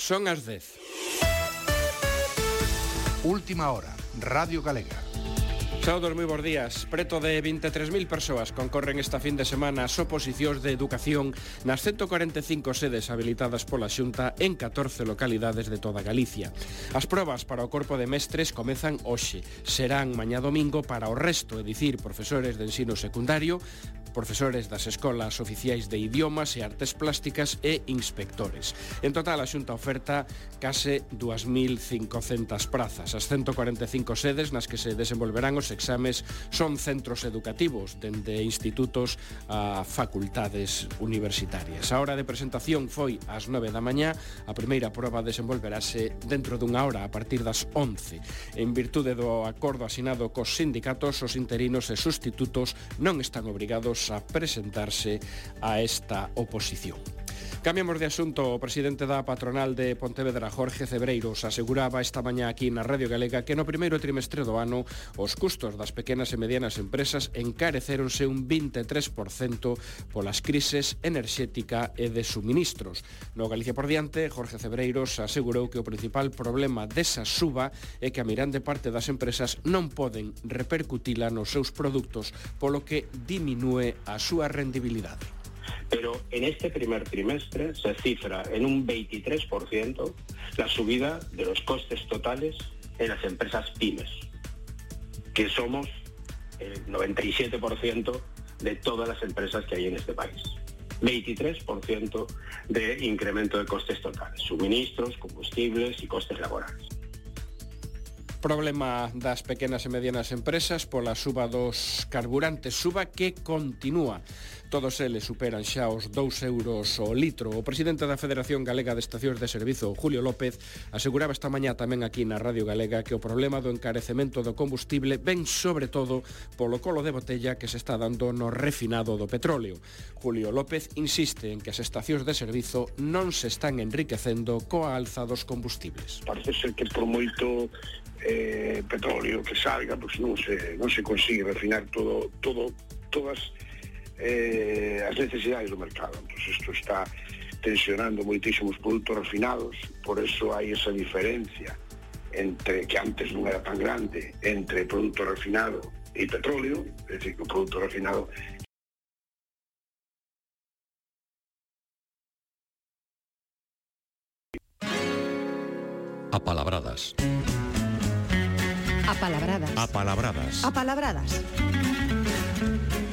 Son as 10. Última hora, Radio Galega. Saudos moi bons días. Preto de 23.000 persoas concorren esta fin de semana as oposicións de educación nas 145 sedes habilitadas pola Xunta en 14 localidades de toda Galicia. As probas para o corpo de mestres comezan hoxe. Serán mañá domingo para o resto, é dicir, profesores de ensino secundario, profesores das escolas oficiais de idiomas e artes plásticas e inspectores. En total, a Xunta oferta case 2.500 prazas. As 145 sedes nas que se desenvolverán os exames son centros educativos, dende institutos a facultades universitarias. A hora de presentación foi ás 9 da mañá, a primeira proba desenvolverase dentro dunha hora a partir das 11. En virtude do acordo asinado cos sindicatos, os interinos e sustitutos non están obrigados a presentarse a esta oposición. Cambiamos de asunto. O presidente da patronal de Pontevedra, Jorge Cebreiros, aseguraba esta mañá aquí na Radio Galega que no primeiro trimestre do ano os custos das pequenas e medianas empresas encareceronse un 23% polas crises enerxética e de suministros. No Galicia por diante, Jorge Cebreiros asegurou que o principal problema desa suba é que a mirande parte das empresas non poden repercutila nos seus produtos, polo que diminúe a súa rendibilidade. Pero en este primer trimestre se cifra en un 23% la subida de los costes totales en las empresas pymes, que somos el 97% de todas las empresas que hay en este país. 23% de incremento de costes totales, suministros, combustibles y costes laborales. Problema das pequenas e medianas empresas pola suba dos carburantes, suba que continúa. Todos eles superan xa os 2 euros o litro. O presidente da Federación Galega de Estacións de Servizo, Julio López, aseguraba esta mañá tamén aquí na Radio Galega que o problema do encarecemento do combustible ven sobre todo polo colo de botella que se está dando no refinado do petróleo. Julio López insiste en que as estacións de servizo non se están enriquecendo coa alza dos combustibles. Parece ser que por moito eh, petróleo que salga, pois non se, non se consigue refinar todo, todo todas eh, as necesidades do mercado. Entón, isto está tensionando moitísimos produtos refinados, por eso hai esa diferencia entre que antes non era tan grande entre produto refinado e petróleo, é dicir, que o produto refinado Apalabradas. Apalabradas. Apalabradas. Apalabradas. palabradas.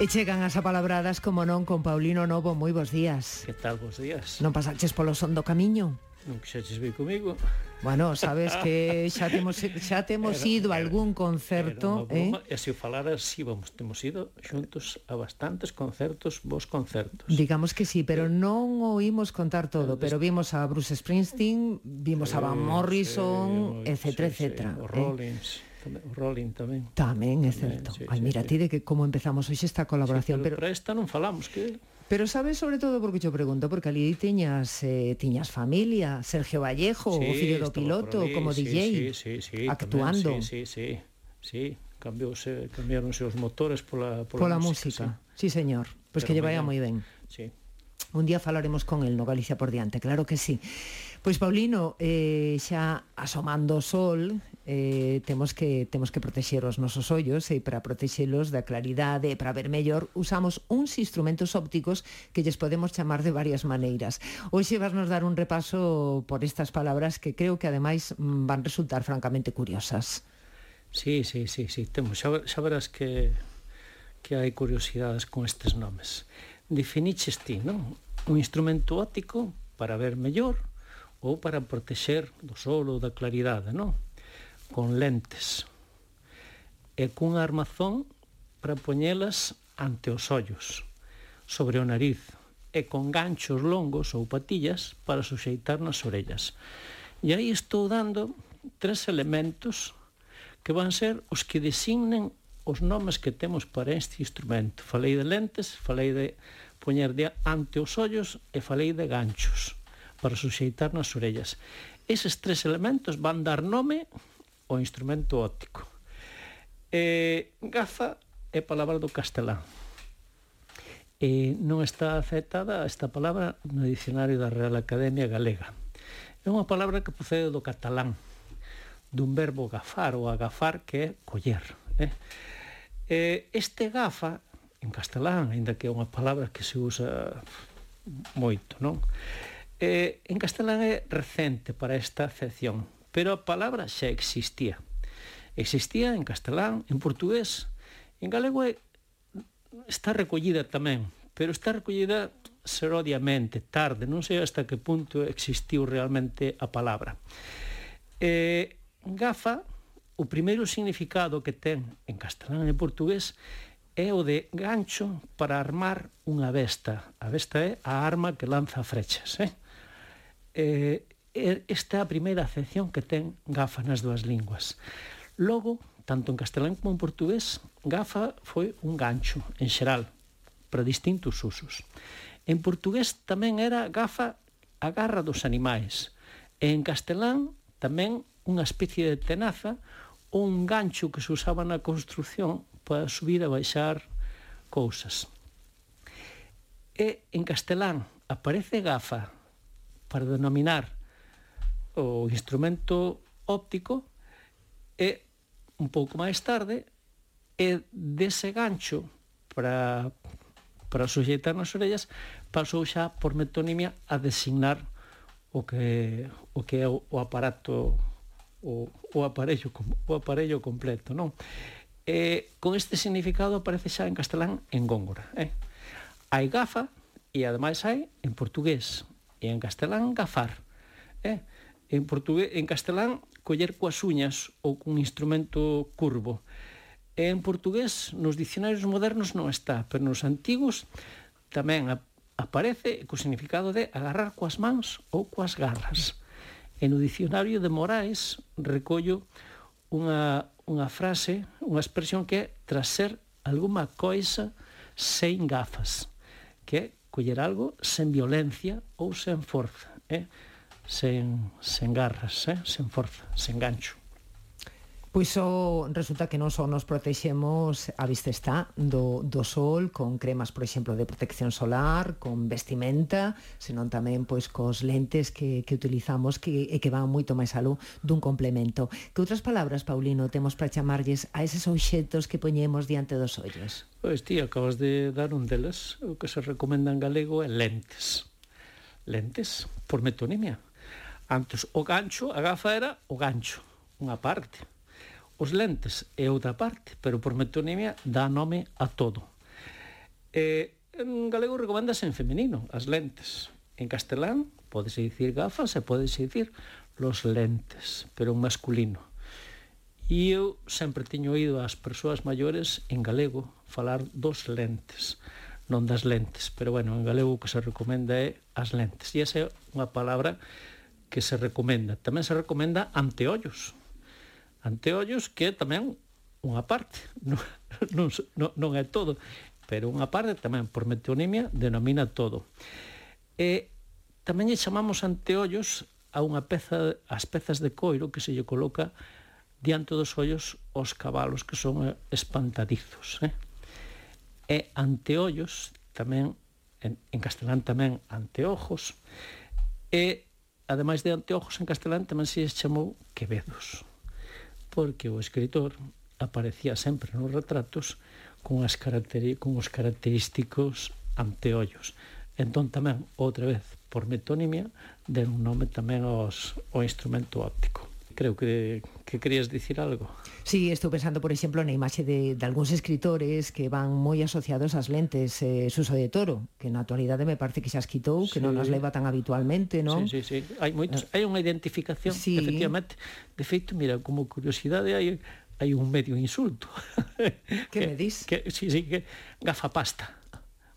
E chegan as apalabradas, como non, con Paulino Novo. Moi bons días. Que tal, bons días? Non pasaches polo son do camiño? Non quixaches vir comigo. Bueno, sabes que xa temos, xa temos era, ido a algún concerto. Broma, eh? E se o falaras, sí, vamos, temos ido xuntos a bastantes concertos, vos concertos. Digamos que sí, pero eh, non oímos contar todo, eh, pero vimos a Bruce Springsteen, vimos a Van eh, Morrison, sí, etc, sí. Sí, etc, sí, o Rollins. Eh? Tamén, Rolling tamén. Tamén, é certo. Sí, Ai, sí, mira, sí. ti de que como empezamos hoxe esta colaboración. Sí, pero, pero... esta non falamos, que... Pero sabes sobre todo porque yo pregunto, porque ali tiñas eh, tiñas familia, Sergio Vallejo, sí, o fillo do piloto, ali, como sí, DJ, sí, sí, sí, actuando. Tamén, sí, sí, sí, sí. Cambiouse, cambiaronse os motores pola, pola, pola música. música. Sí, sí señor. Pois pues que lle vaya moi ben. Sí. Un día falaremos con el no Galicia por diante, claro que sí. Pois Paulino, eh, xa asomando o sol, eh, temos que temos que protexer os nosos ollos e para protexelos da claridade e para ver mellor usamos uns instrumentos ópticos que lles podemos chamar de varias maneiras. Hoxe vasnos dar un repaso por estas palabras que creo que ademais mm, van resultar francamente curiosas. Sí, sí, sí, sí, temos. Xa, xa verás que que hai curiosidades con estes nomes. Definiches ti, non? Un instrumento óptico para ver mellor ou para protexer do sol ou da claridade, non? con lentes e cun armazón para poñelas ante os ollos, sobre o nariz e con ganchos longos ou patillas para suxeitar nas orellas. E aí estou dando tres elementos que van ser os que designen os nomes que temos para este instrumento. Falei de lentes, falei de poñer de ante os ollos e falei de ganchos para suxeitar nas orellas. Eses tres elementos van dar nome o instrumento óptico. Eh, gafa é palabra do castelán. E non está aceptada esta palabra no dicionario da Real Academia Galega. É unha palabra que procede do catalán, dun verbo gafar ou agafar que é coller. Eh? Eh, este gafa, en castelán, ainda que é unha palabra que se usa moito, non? Eh, en castelán é recente para esta acepción pero a palabra xa existía. Existía en castelán, en portugués, en galego está recollida tamén, pero está recollida serodiamente, tarde, non sei hasta que punto existiu realmente a palabra. Eh, gafa, o primeiro significado que ten en castelán e portugués é o de gancho para armar unha besta. A besta é a arma que lanza frechas. Eh? Eh, esta é a primeira acepción que ten gafa nas dúas linguas. Logo, tanto en castelán como en portugués, gafa foi un gancho, en xeral, para distintos usos. En portugués tamén era gafa a garra dos animais. E en castelán tamén unha especie de tenaza ou un gancho que se usaba na construción para subir e baixar cousas. E en castelán aparece gafa para denominar o instrumento óptico e un pouco máis tarde e dese gancho para para suxeitar nas orellas pasou xa por metonimia a designar o que o que é o, o aparato o, o aparello o aparello completo, non? E con este significado aparece xa en castelán en góngora, eh? Hai gafa e ademais hai en portugués e en castelán gafar, eh? en portugués, en castelán, coller coas uñas ou cun instrumento curvo. En portugués, nos dicionarios modernos non está, pero nos antigos tamén aparece co significado de agarrar coas mans ou coas garras. En o dicionario de Moraes recollo unha, unha frase, unha expresión que é traser alguma coisa sen gafas, que é coller algo sen violencia ou sen forza. Eh? sen, sen garras, eh? sen forza, sen gancho. Pois só resulta que non só nos protexemos a vista está do, do sol con cremas, por exemplo, de protección solar, con vestimenta, senón tamén pois cos lentes que, que utilizamos que, e que van moito máis aló dun complemento. Que outras palabras, Paulino, temos para chamarlles a eses obxetos que poñemos diante dos ollos? Pois ti acabas de dar un delas, o que se recomenda en galego é lentes. Lentes por metonimia Antes o gancho, a gafa era o gancho, unha parte. Os lentes é outra parte, pero por metonimia dá nome a todo. E, en galego recomendas en femenino, as lentes. En castelán podese dicir gafas e podese dicir los lentes, pero en masculino. E eu sempre teño oído ás persoas maiores en galego falar dos lentes, non das lentes, pero bueno, en galego o que se recomenda é as lentes. E esa é unha palabra que se recomenda. Tamén se recomenda anteollos. Anteollos que tamén unha parte, non, non, non é todo, pero unha parte tamén por metonimia denomina todo. E tamén lle chamamos anteollos a unha peza, as pezas de coiro que se lle coloca diante dos ollos os cabalos que son espantadizos. Eh? E anteollos tamén en, en castelán tamén anteojos, e ademais de anteojos en castelán, tamén se chamou quevedos, porque o escritor aparecía sempre nos retratos con, as caracteri con os característicos anteollos. Entón tamén, outra vez, por metonimia, den un nome tamén aos, ao instrumento óptico. Creo que, que querías dicir algo. Sí, estou pensando, por exemplo, na imaxe de, de algúns escritores que van moi asociados ás lentes eh, Suso de Toro, que na actualidade me parece que xa as quitou, sí. que non as leva tan habitualmente, non? Sí, sí, sí. Hai, moitos, hai unha identificación, sí. efectivamente. De feito, mira, como curiosidade, hai, hai un medio insulto. Que, que me dis? Que, sí, sí, que gafapasta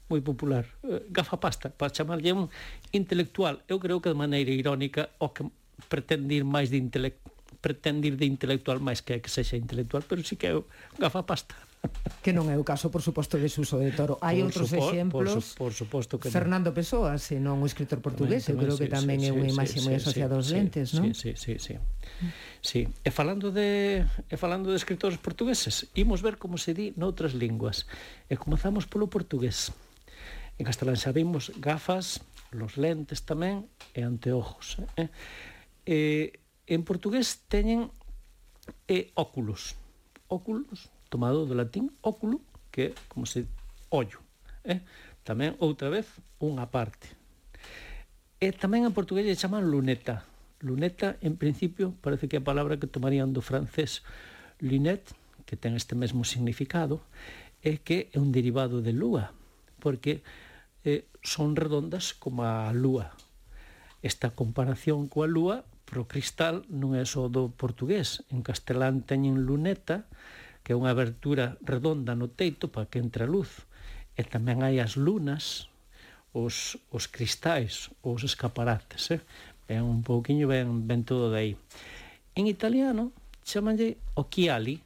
moi popular, eh, gafa pasta, para chamarlle un intelectual. Eu creo que de maneira irónica o que pretendir máis de intelectual pretendir de intelectual máis que que sexa intelectual, pero sí que é gafa pasta. Que non é o caso, por suposto, de Suso de Toro. Hai outros supo, exemplos. Por, su, por suposto que Fernando non. Pessoa, se non o escritor portugués, tamén, eu creo sí, que tamén sí, é unha imaxe sí, moi asociada sí, aos lentes, sí, non? Sí, sí, sí, sí. sí. E falando de e falando de escritores portugueses, imos ver como se di noutras linguas. E comezamos polo portugués. En castelán xa vimos gafas, los lentes tamén e anteojos. Eh? E, En portugués teñen eh, óculos. Óculos, tomado do latín óculo, que é como se ollo. Eh? Tamén, outra vez, unha parte. E tamén en portugués lle chaman luneta. Luneta, en principio, parece que é a palabra que tomarían do francés lunette, que ten este mesmo significado, é que é un derivado de lúa, porque eh, son redondas como a lúa. Esta comparación coa lúa pro cristal non é só do portugués. En castelán teñen luneta, que é unha abertura redonda no teito para que entre a luz. E tamén hai as lunas, os, os cristais, os escaparates. Eh? É un pouquiño ben, ben todo de aí. En italiano chamanlle occhiali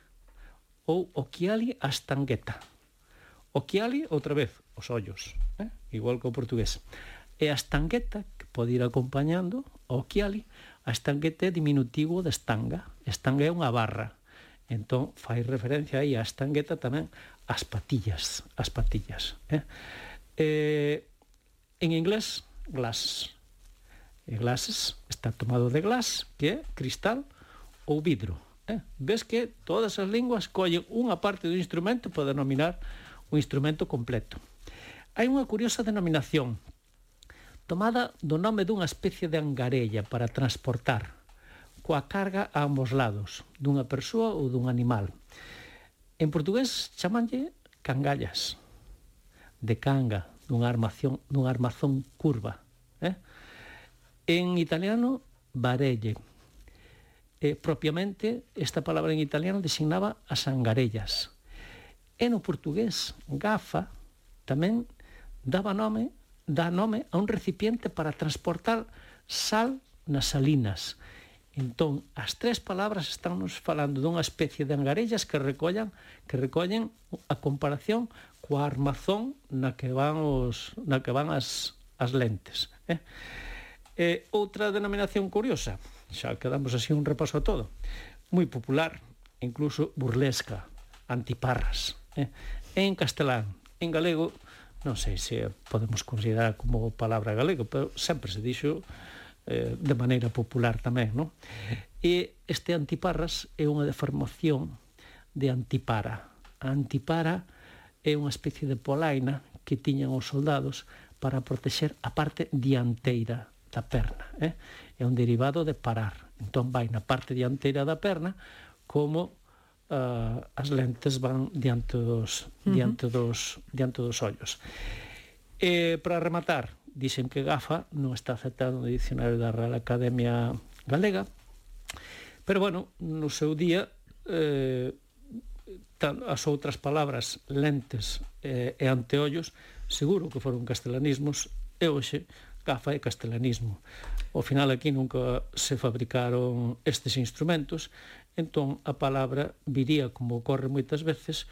ou occhiali a stangueta. Occhiali, outra vez, os ollos, eh? igual que o portugués. E a stangueta, que pode ir acompañando, occhiali, A estanguete é diminutivo de estanga. Estanga é unha barra. Entón, fai referencia aí a estangueta tamén as patillas. As patillas. Eh? Eh, en inglés, glass. E glasses está tomado de glass, que é cristal ou vidro. Eh? Ves que todas as linguas collen unha parte do instrumento para denominar un instrumento completo. Hai unha curiosa denominación tomada do nome dunha especie de angarella para transportar, coa carga a ambos lados, dunha persoa ou dun animal. En portugués chamanlle cangallas, de canga, dunha armación, dunha armazón curva. Eh? En italiano, barelle. Eh, propiamente, esta palabra en italiano designaba as angarellas. E no portugués, gafa, tamén daba nome dá nome a un recipiente para transportar sal nas salinas. Entón, as tres palabras estánnos falando dunha especie de angarellas que recollan que recollen a comparación coa armazón na que van os na que van as as lentes, eh? Eh, outra denominación curiosa, xa que damos así un repaso a todo, moi popular, incluso burlesca, antiparras. Eh? En castelán, en galego, non sei se podemos considerar como palabra galega, pero sempre se dixo eh, de maneira popular tamén, non? E este antiparras é unha deformación de antipara. A antipara é unha especie de polaina que tiñan os soldados para protexer a parte dianteira da perna. Eh? É un derivado de parar. Entón vai na parte dianteira da perna como uh, as lentes van diante dos uh -huh. diante dos diante dos ollos. Eh, para rematar, dicen que GAFA non está aceptado no dicionario da Real Academia Galega, pero bueno, no seu día eh, tan, as outras palabras lentes eh, e anteollos seguro que foron castelanismos e hoxe gafa e castelanismo. Ao final aquí nunca se fabricaron estes instrumentos entón a palabra viría, como ocorre moitas veces,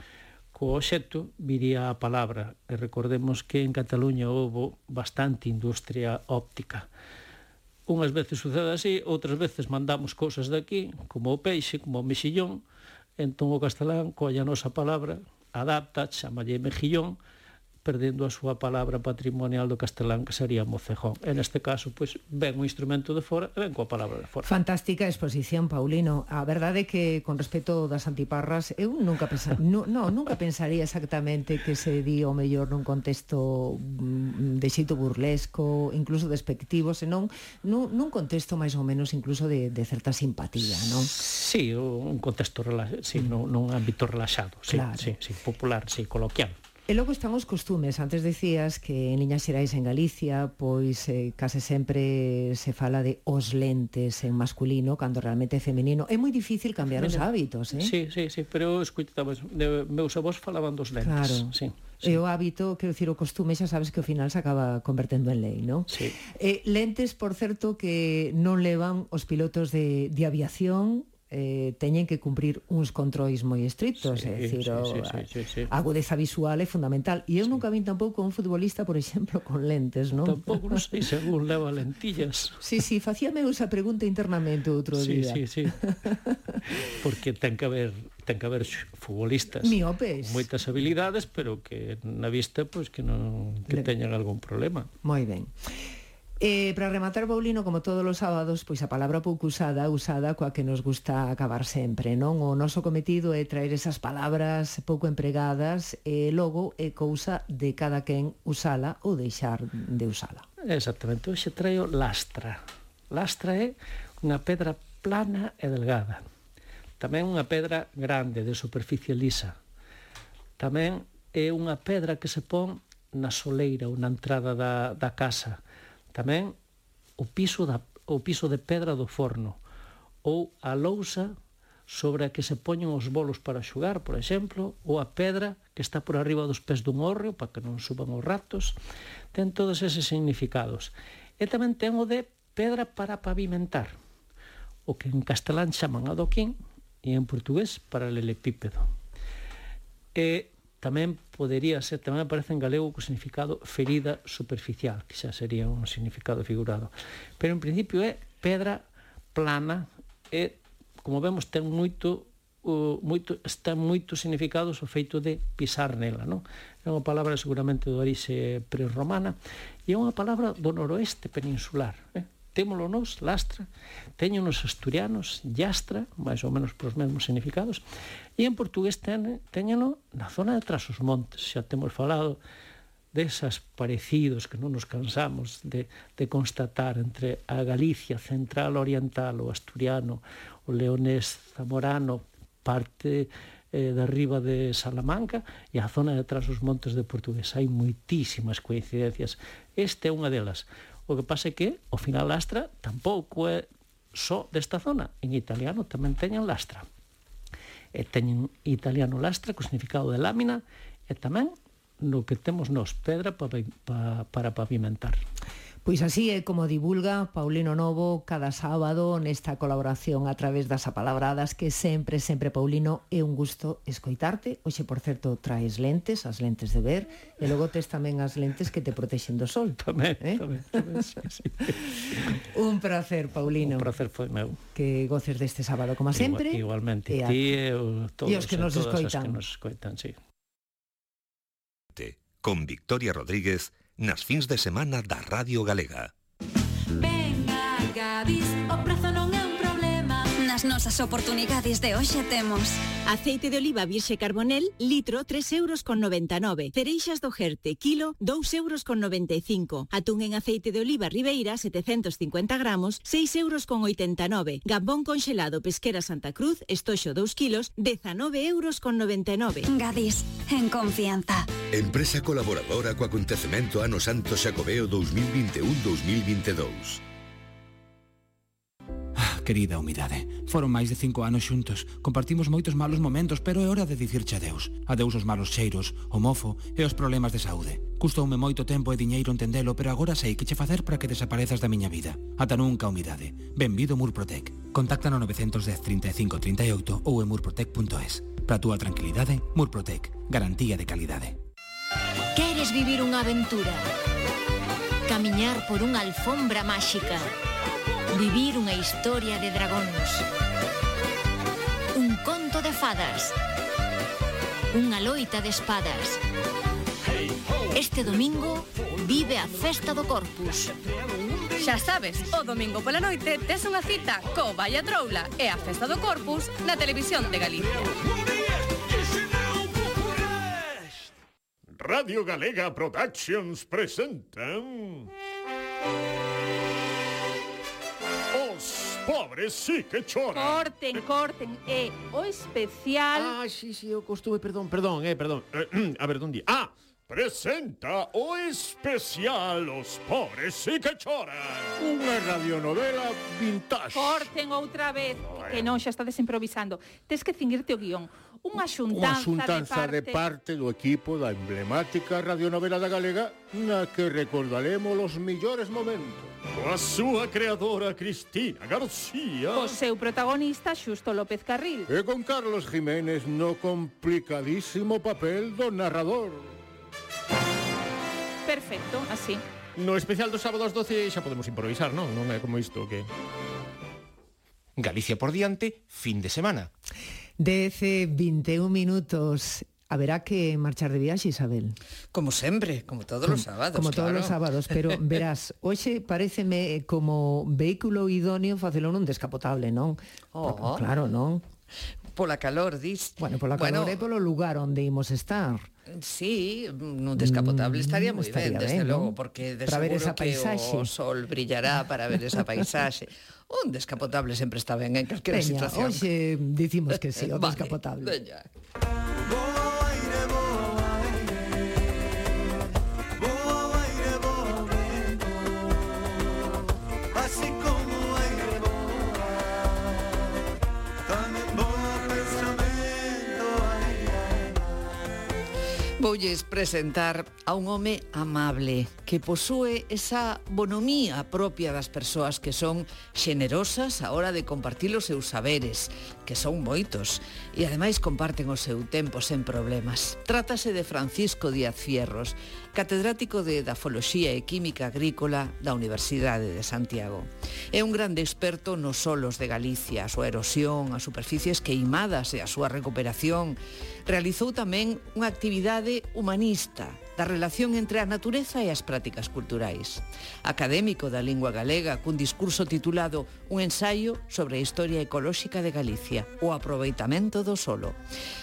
co oxeto viría a palabra. E recordemos que en Cataluña houve bastante industria óptica. Unhas veces sucede así, outras veces mandamos cousas daqui, como o peixe, como o mexillón, entón o castelán colla a nosa palabra, adapta, chamalle mexillón, perdendo a súa palabra patrimonial do castelán que sería mocejón. En este caso, pois, ven un instrumento de fora e ven coa palabra de fora. Fantástica exposición, Paulino. A verdade é que, con respecto das antiparras, eu nunca pensa... no, no, nunca pensaría exactamente que se di o mellor nun contexto mm, de xito burlesco, incluso despectivo, senón nun, nun contexto máis ou menos incluso de, de certa simpatía, non? Sí, un contexto relaxado, sí, mm. non, nun ámbito relaxado, sí, claro. sí, sí, popular, sí, coloquial. E logo están os costumes. Antes decías que en Liñas Xerais en Galicia, pois eh, case sempre se fala de os lentes en masculino, cando realmente é femenino. É moi difícil cambiar os hábitos, eh? Sí, sí, sí, pero escuitamos, de, meus avós falaban dos lentes. Claro. Sí. Sí. E o hábito, quero dicir, o costume xa sabes que ao final se acaba convertendo en lei, non? Sí. Eh, lentes, por certo, que non levan os pilotos de, de aviación, eh, teñen que cumprir uns controis moi estrictos, sí, é dicir, sí, o, sí, sí, sí, sí. a agudeza visual é fundamental. E eu sí. nunca vin tampouco un futbolista, por exemplo, con lentes, non? Tampouco, non sei, se algún leva lentillas. Sí, sí, facíame esa pregunta internamente outro sí, día. Sí, sí, Porque ten que haber ten que haber futbolistas miopes. moitas habilidades, pero que na vista pois pues, que non que Le... teñan algún problema. Moi ben. Eh, para rematar, Paulino, como todos os sábados, pois a palabra pouco usada, usada coa que nos gusta acabar sempre, non? O noso cometido é traer esas palabras pouco empregadas e logo é cousa de cada quen usala ou deixar de usala. Exactamente, hoxe traio lastra. Lastra é unha pedra plana e delgada. Tamén unha pedra grande, de superficie lisa. Tamén é unha pedra que se pon na soleira ou na entrada da, da casa Tamén o piso, da, o piso de pedra do forno ou a lousa sobre a que se poñen os bolos para xugar, por exemplo, ou a pedra que está por arriba dos pés dun hórreo para que non suban os ratos, ten todos eses significados. E tamén ten o de pedra para pavimentar, o que en castelán chaman adoquín e en portugués paralelepípedo. E tamén podería ser, tamén aparece en galego co significado ferida superficial, que xa sería un significado figurado. Pero en principio é pedra plana e, como vemos, ten moito moito, está moito significado o feito de pisar nela, non? É unha palabra seguramente do orixe prerromana e é unha palabra do noroeste peninsular, eh? témolo nos, lastra, teño nos asturianos, llastra, máis ou menos pros mesmos significados, e en portugués ten, teñeno na zona de tras os montes, xa temos falado desas parecidos que non nos cansamos de, de constatar entre a Galicia central oriental, o asturiano, o leonés zamorano, parte eh, de arriba de Salamanca e a zona de tras os montes de Portugués. Hai moitísimas coincidencias. Esta é unha delas. O que pasa é que o final lastra tampouco é só desta zona. En italiano tamén teñen lastra. E teñen italiano lastra co significado de lámina e tamén no que temos nos pedra para, para, para pavimentar. Pois así é como divulga Paulino Novo cada sábado nesta colaboración a través das apalabradas que sempre, sempre, Paulino, é un gusto escoitarte. Oxe, por certo, traes lentes, as lentes de ver, e logo tes tamén as lentes que te protexen do sol. Tamén, eh? tamén, tamén sí, sí. un placer, Paulino. Un placer foi meu. Que goces deste sábado, como sempre. Igual, igualmente. E a... Ti e todos, e os que nos escoitan. que nos escoitan, sí. Con Victoria Rodríguez, nas fins de semana da Radio Galega. Venga, Gadis, o prazo non é un problema. Nas nosas oportunidades de hoxe temos Aceite de oliva virxe carbonel, litro 3 euros con 99. Cereixas do Jerte, kilo 2 euros con 95. Atún en aceite de oliva Ribeira, 750 gramos, 6 euros con 89. Gambón conxelado Pesquera Santa Cruz, estoxo 2 kilos, 19 euros con 99. Gadis, en confianza. Empresa colaboradora co acontecemento Ano Santo Xacobeo 2021-2022 ah, querida humidade. Foron máis de cinco anos xuntos, compartimos moitos malos momentos, pero é hora de dicirche adeus. Adeus os malos cheiros, o mofo e os problemas de saúde. Custoume moito tempo e diñeiro entendelo, pero agora sei que che facer para que desaparezas da miña vida. Ata nunca, humidade. Benvido Murprotec. Contacta no 910 35 38 ou en murprotec.es. Para a túa tranquilidade, Murprotec. Garantía de calidade. Queres vivir unha aventura? Camiñar por unha alfombra máxica? Vivir unha historia de dragóns? Un conto de fadas? Unha loita de espadas? Este domingo vive a festa do Corpus. Xa sabes, o domingo pola noite tes unha cita co Valla Troula e a Festa do Corpus na Televisión de Galicia. Radio Galega Productions presentan... Os pobres sí que choran. Corten, corten, é eh, o especial... Ah, sí, sí, eu costume, perdón, perdón, eh, perdón. Eh, a ver, dónde... Ah, presenta o especial Os pobres sí que choran. Unha radionovela vintage. Corten outra vez, que non, xa estades improvisando. Tes que cingirte o guión unha xuntanza, unha xuntanza de, parte... de parte do equipo da emblemática radionovela da Galega na que recordaremos os millores momentos. Coa súa creadora Cristina García O seu protagonista Xusto López Carril E con Carlos Jiménez no complicadísimo papel do narrador Perfecto, así No especial do sábado ás 12 xa podemos improvisar, non? Non é como isto que... Galicia por diante, fin de semana. 10, 21 minutos Haberá que marchar de viaxe, Isabel. Como sempre, como todos os sábados, Como claro. todos os sábados, pero verás, hoxe pareceme como vehículo idóneo facelo nun descapotable, non? Oh. Porque, claro, non? Pola calor, dis. Bueno, pola calor bueno, e polo lugar onde imos estar. Sí, nun descapotable mm, estaría moi ben, desde ben, logo, porque de para seguro ver esa paisaxe. que o sol brillará para ver esa paisaxe. Un descapotable sempre está ben en calquera situación. Hoxe dicimos que sí, o vale, descapotable. Veña. voulles presentar a un home amable que posúe esa bonomía propia das persoas que son xenerosas a hora de compartir os seus saberes, que son moitos, e ademais comparten o seu tempo sen problemas. Trátase de Francisco Díaz Fierros, catedrático de Dafoloxía e Química Agrícola da Universidade de Santiago. É un grande experto nos solos de Galicia, a súa erosión, as superficies queimadas e a súa recuperación, Realizou tamén unha actividade humanista da relación entre a natureza e as prácticas culturais. Académico da lingua galega cun discurso titulado Un ensaio sobre a historia ecolóxica de Galicia, o aproveitamento do solo.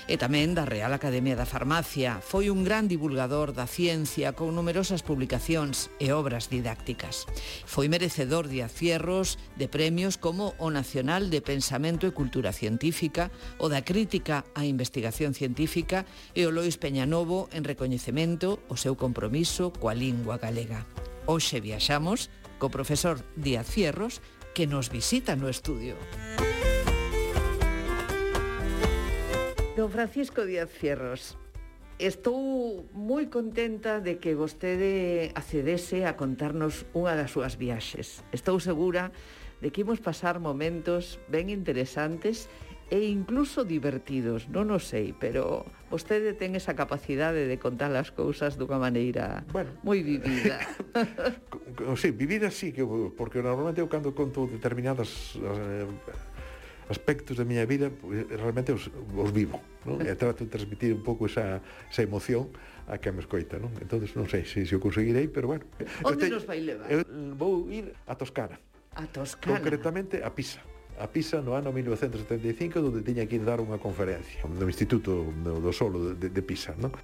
E tamén da Real Academia da Farmacia, foi un gran divulgador da ciencia con numerosas publicacións e obras didácticas. Foi merecedor de acierros de premios como o Nacional de Pensamento e Cultura Científica, o da Crítica á Investigación Científica e o Lois Peñanovo en recoñecemento o seu compromiso coa lingua galega. Hoxe viaxamos co profesor Díaz Fierros que nos visita no estudio. Don Francisco Díaz Fierros, estou moi contenta de que vostede accedese a contarnos unha das súas viaxes. Estou segura de que imos pasar momentos ben interesantes e incluso divertidos, non o sei, pero vostede ten esa capacidade de contar as cousas dunha maneira bueno, moi vivida. sí, vivida sí, que, porque normalmente eu cando conto determinadas eh, aspectos da miña vida realmente os, os vivo non? e trato de transmitir un pouco esa, esa emoción a que me escoita non? entonces non sei se, se o conseguirei pero bueno onde te, nos vai levar? Eu vou ir a Toscana a Toscana concretamente a Pisa a Pisa no ano 1975 onde tiña que ir dar unha conferencia no Instituto do Solo de, de Pisa, non?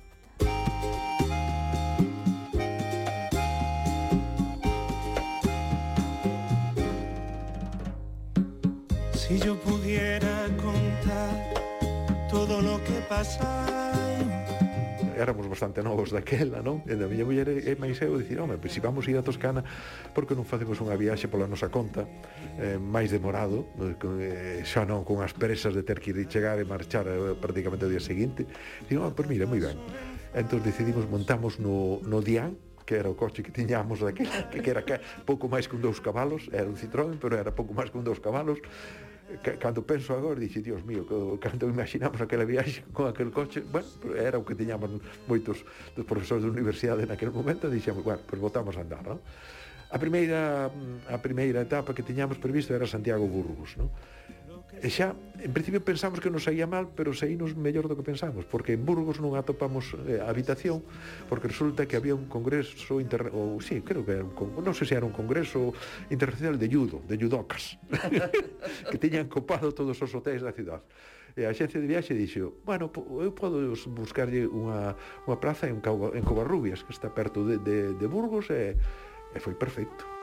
Si yo pudiera contar todo lo que pasa éramos bastante novos daquela, non? E da miña muller e máis eu dicir, home, pois se vamos ir a Toscana, porque non facemos unha viaxe pola nosa conta eh, máis demorado, eh, eh xa non con as presas de ter que ir e chegar e marchar eh, prácticamente o día seguinte. Digo, ah, pois mira, moi ben. Entón decidimos, montamos no, no Dián, que era o coche que tiñamos daquela, que era pouco máis que un dous cabalos, era un Citroën, pero era pouco máis que un dous cabalos, cando penso agora, dixe, dios mío, cando imaginamos aquela viaxe con aquel coche, bueno, era o que tiñamos moitos dos profesores de universidade naquele momento, dixemos, bueno, pois pues votamos a andar, non? A primeira, a primeira etapa que tiñamos previsto era Santiago Burgos, non? E xa, en principio pensamos que nos saía mal, pero saínos mellor do que pensamos, porque en Burgos non atopamos eh, habitación, porque resulta que había un congreso, inter... ou sí, creo que era un con... non sei se era un congreso internacional de judo, de judocas, que tiñan copado todos os hotéis da cidade. E a xencia de viaxe dixo, bueno, eu podo buscarlle unha, unha praza en, Cabo, en Covarrubias, que está perto de, de, de Burgos, e, e foi perfecto.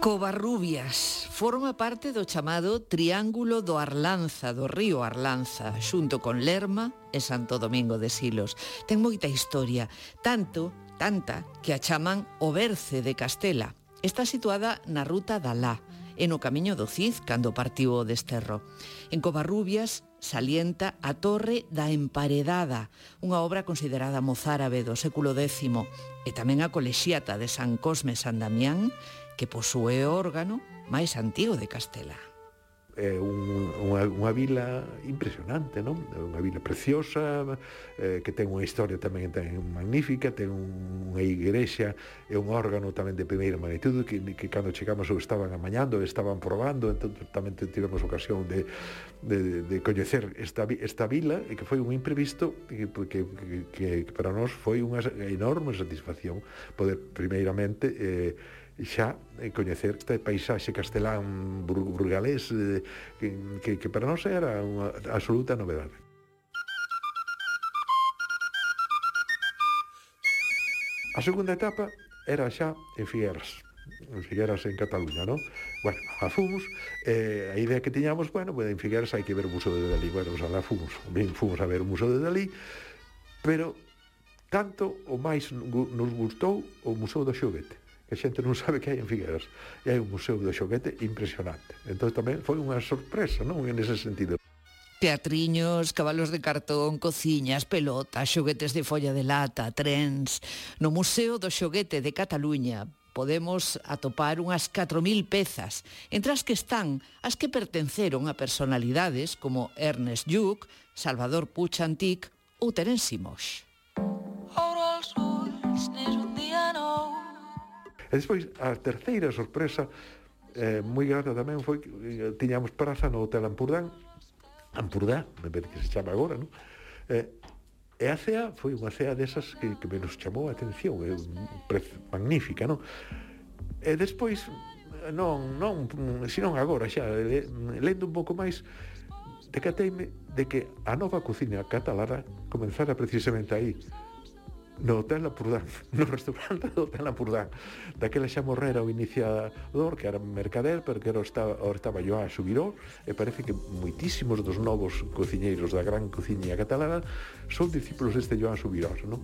Covarrubias forma parte do chamado Triángulo do Arlanza, do río Arlanza, xunto con Lerma e Santo Domingo de Silos. Ten moita historia, tanto, tanta, que a chaman o Berce de Castela. Está situada na ruta da Lá, e no camiño do Cid cando partiu o desterro. En Covarrubias salienta a Torre da Emparedada, unha obra considerada mozárabe do século X, e tamén a Colexiata de San Cosme San Damián que posúe o órgano máis antigo de Castela. É un, unha, unha vila impresionante, non? É unha vila preciosa, eh, que ten unha historia tamén tan magnífica, ten un, unha igrexa e un órgano tamén de primeira magnitude que, que cando chegamos o estaban amañando, estaban probando, entón tamén tivemos ocasión de, de, de coñecer esta, esta vila e que foi un imprevisto que, que, que, que para nós foi unha enorme satisfacción poder primeiramente eh, xa eh, coñecer este paisaxe castelán burgalés eh, que, que, que para nós era unha absoluta novedade. A segunda etapa era xa en Figueras, en Figueras en Cataluña, non? Bueno, a fomos, eh, a idea que tiñamos, bueno, pues en Figueras hai que ver o Museo de Dalí, bueno, pues la fomos, ben fomos a ver o Museo de Dalí, pero tanto o máis nos gustou o Museo do Xoguete, que a xente non sabe que hai en Figueras. E hai un museo do xoguete impresionante. Entón tamén foi unha sorpresa, non? En ese sentido. Teatriños, cabalos de cartón, cociñas, pelotas, xoguetes de folla de lata, trens... No Museo do Xoguete de Cataluña podemos atopar unhas 4.000 pezas, entre as que están as que pertenceron a personalidades como Ernest Lluc, Salvador Puig Antic ou Terence Moix. Ulls, E despois, a terceira sorpresa, eh, moi grata tamén foi que eh, tiñamos praza no Hotel Ampurdán, Ampurdá, me ver que se chama agora, non? Eh, e a cea foi unha cea desas que, que menos chamou a atención, é eh, magnífica, non? E despois, non, non, senón agora xa, lendo un pouco máis, decateime de que a nova cocina catalana comenzara precisamente aí, no Hotel La Purdán, no restaurante do Hotel La Purdán. Daquela xa morrera o iniciador, que era mercader, pero que era estaba, ahora estaba Joan Subiró, e parece que moitísimos dos novos cociñeiros da gran cociña catalana son discípulos deste Joan Subiró, non?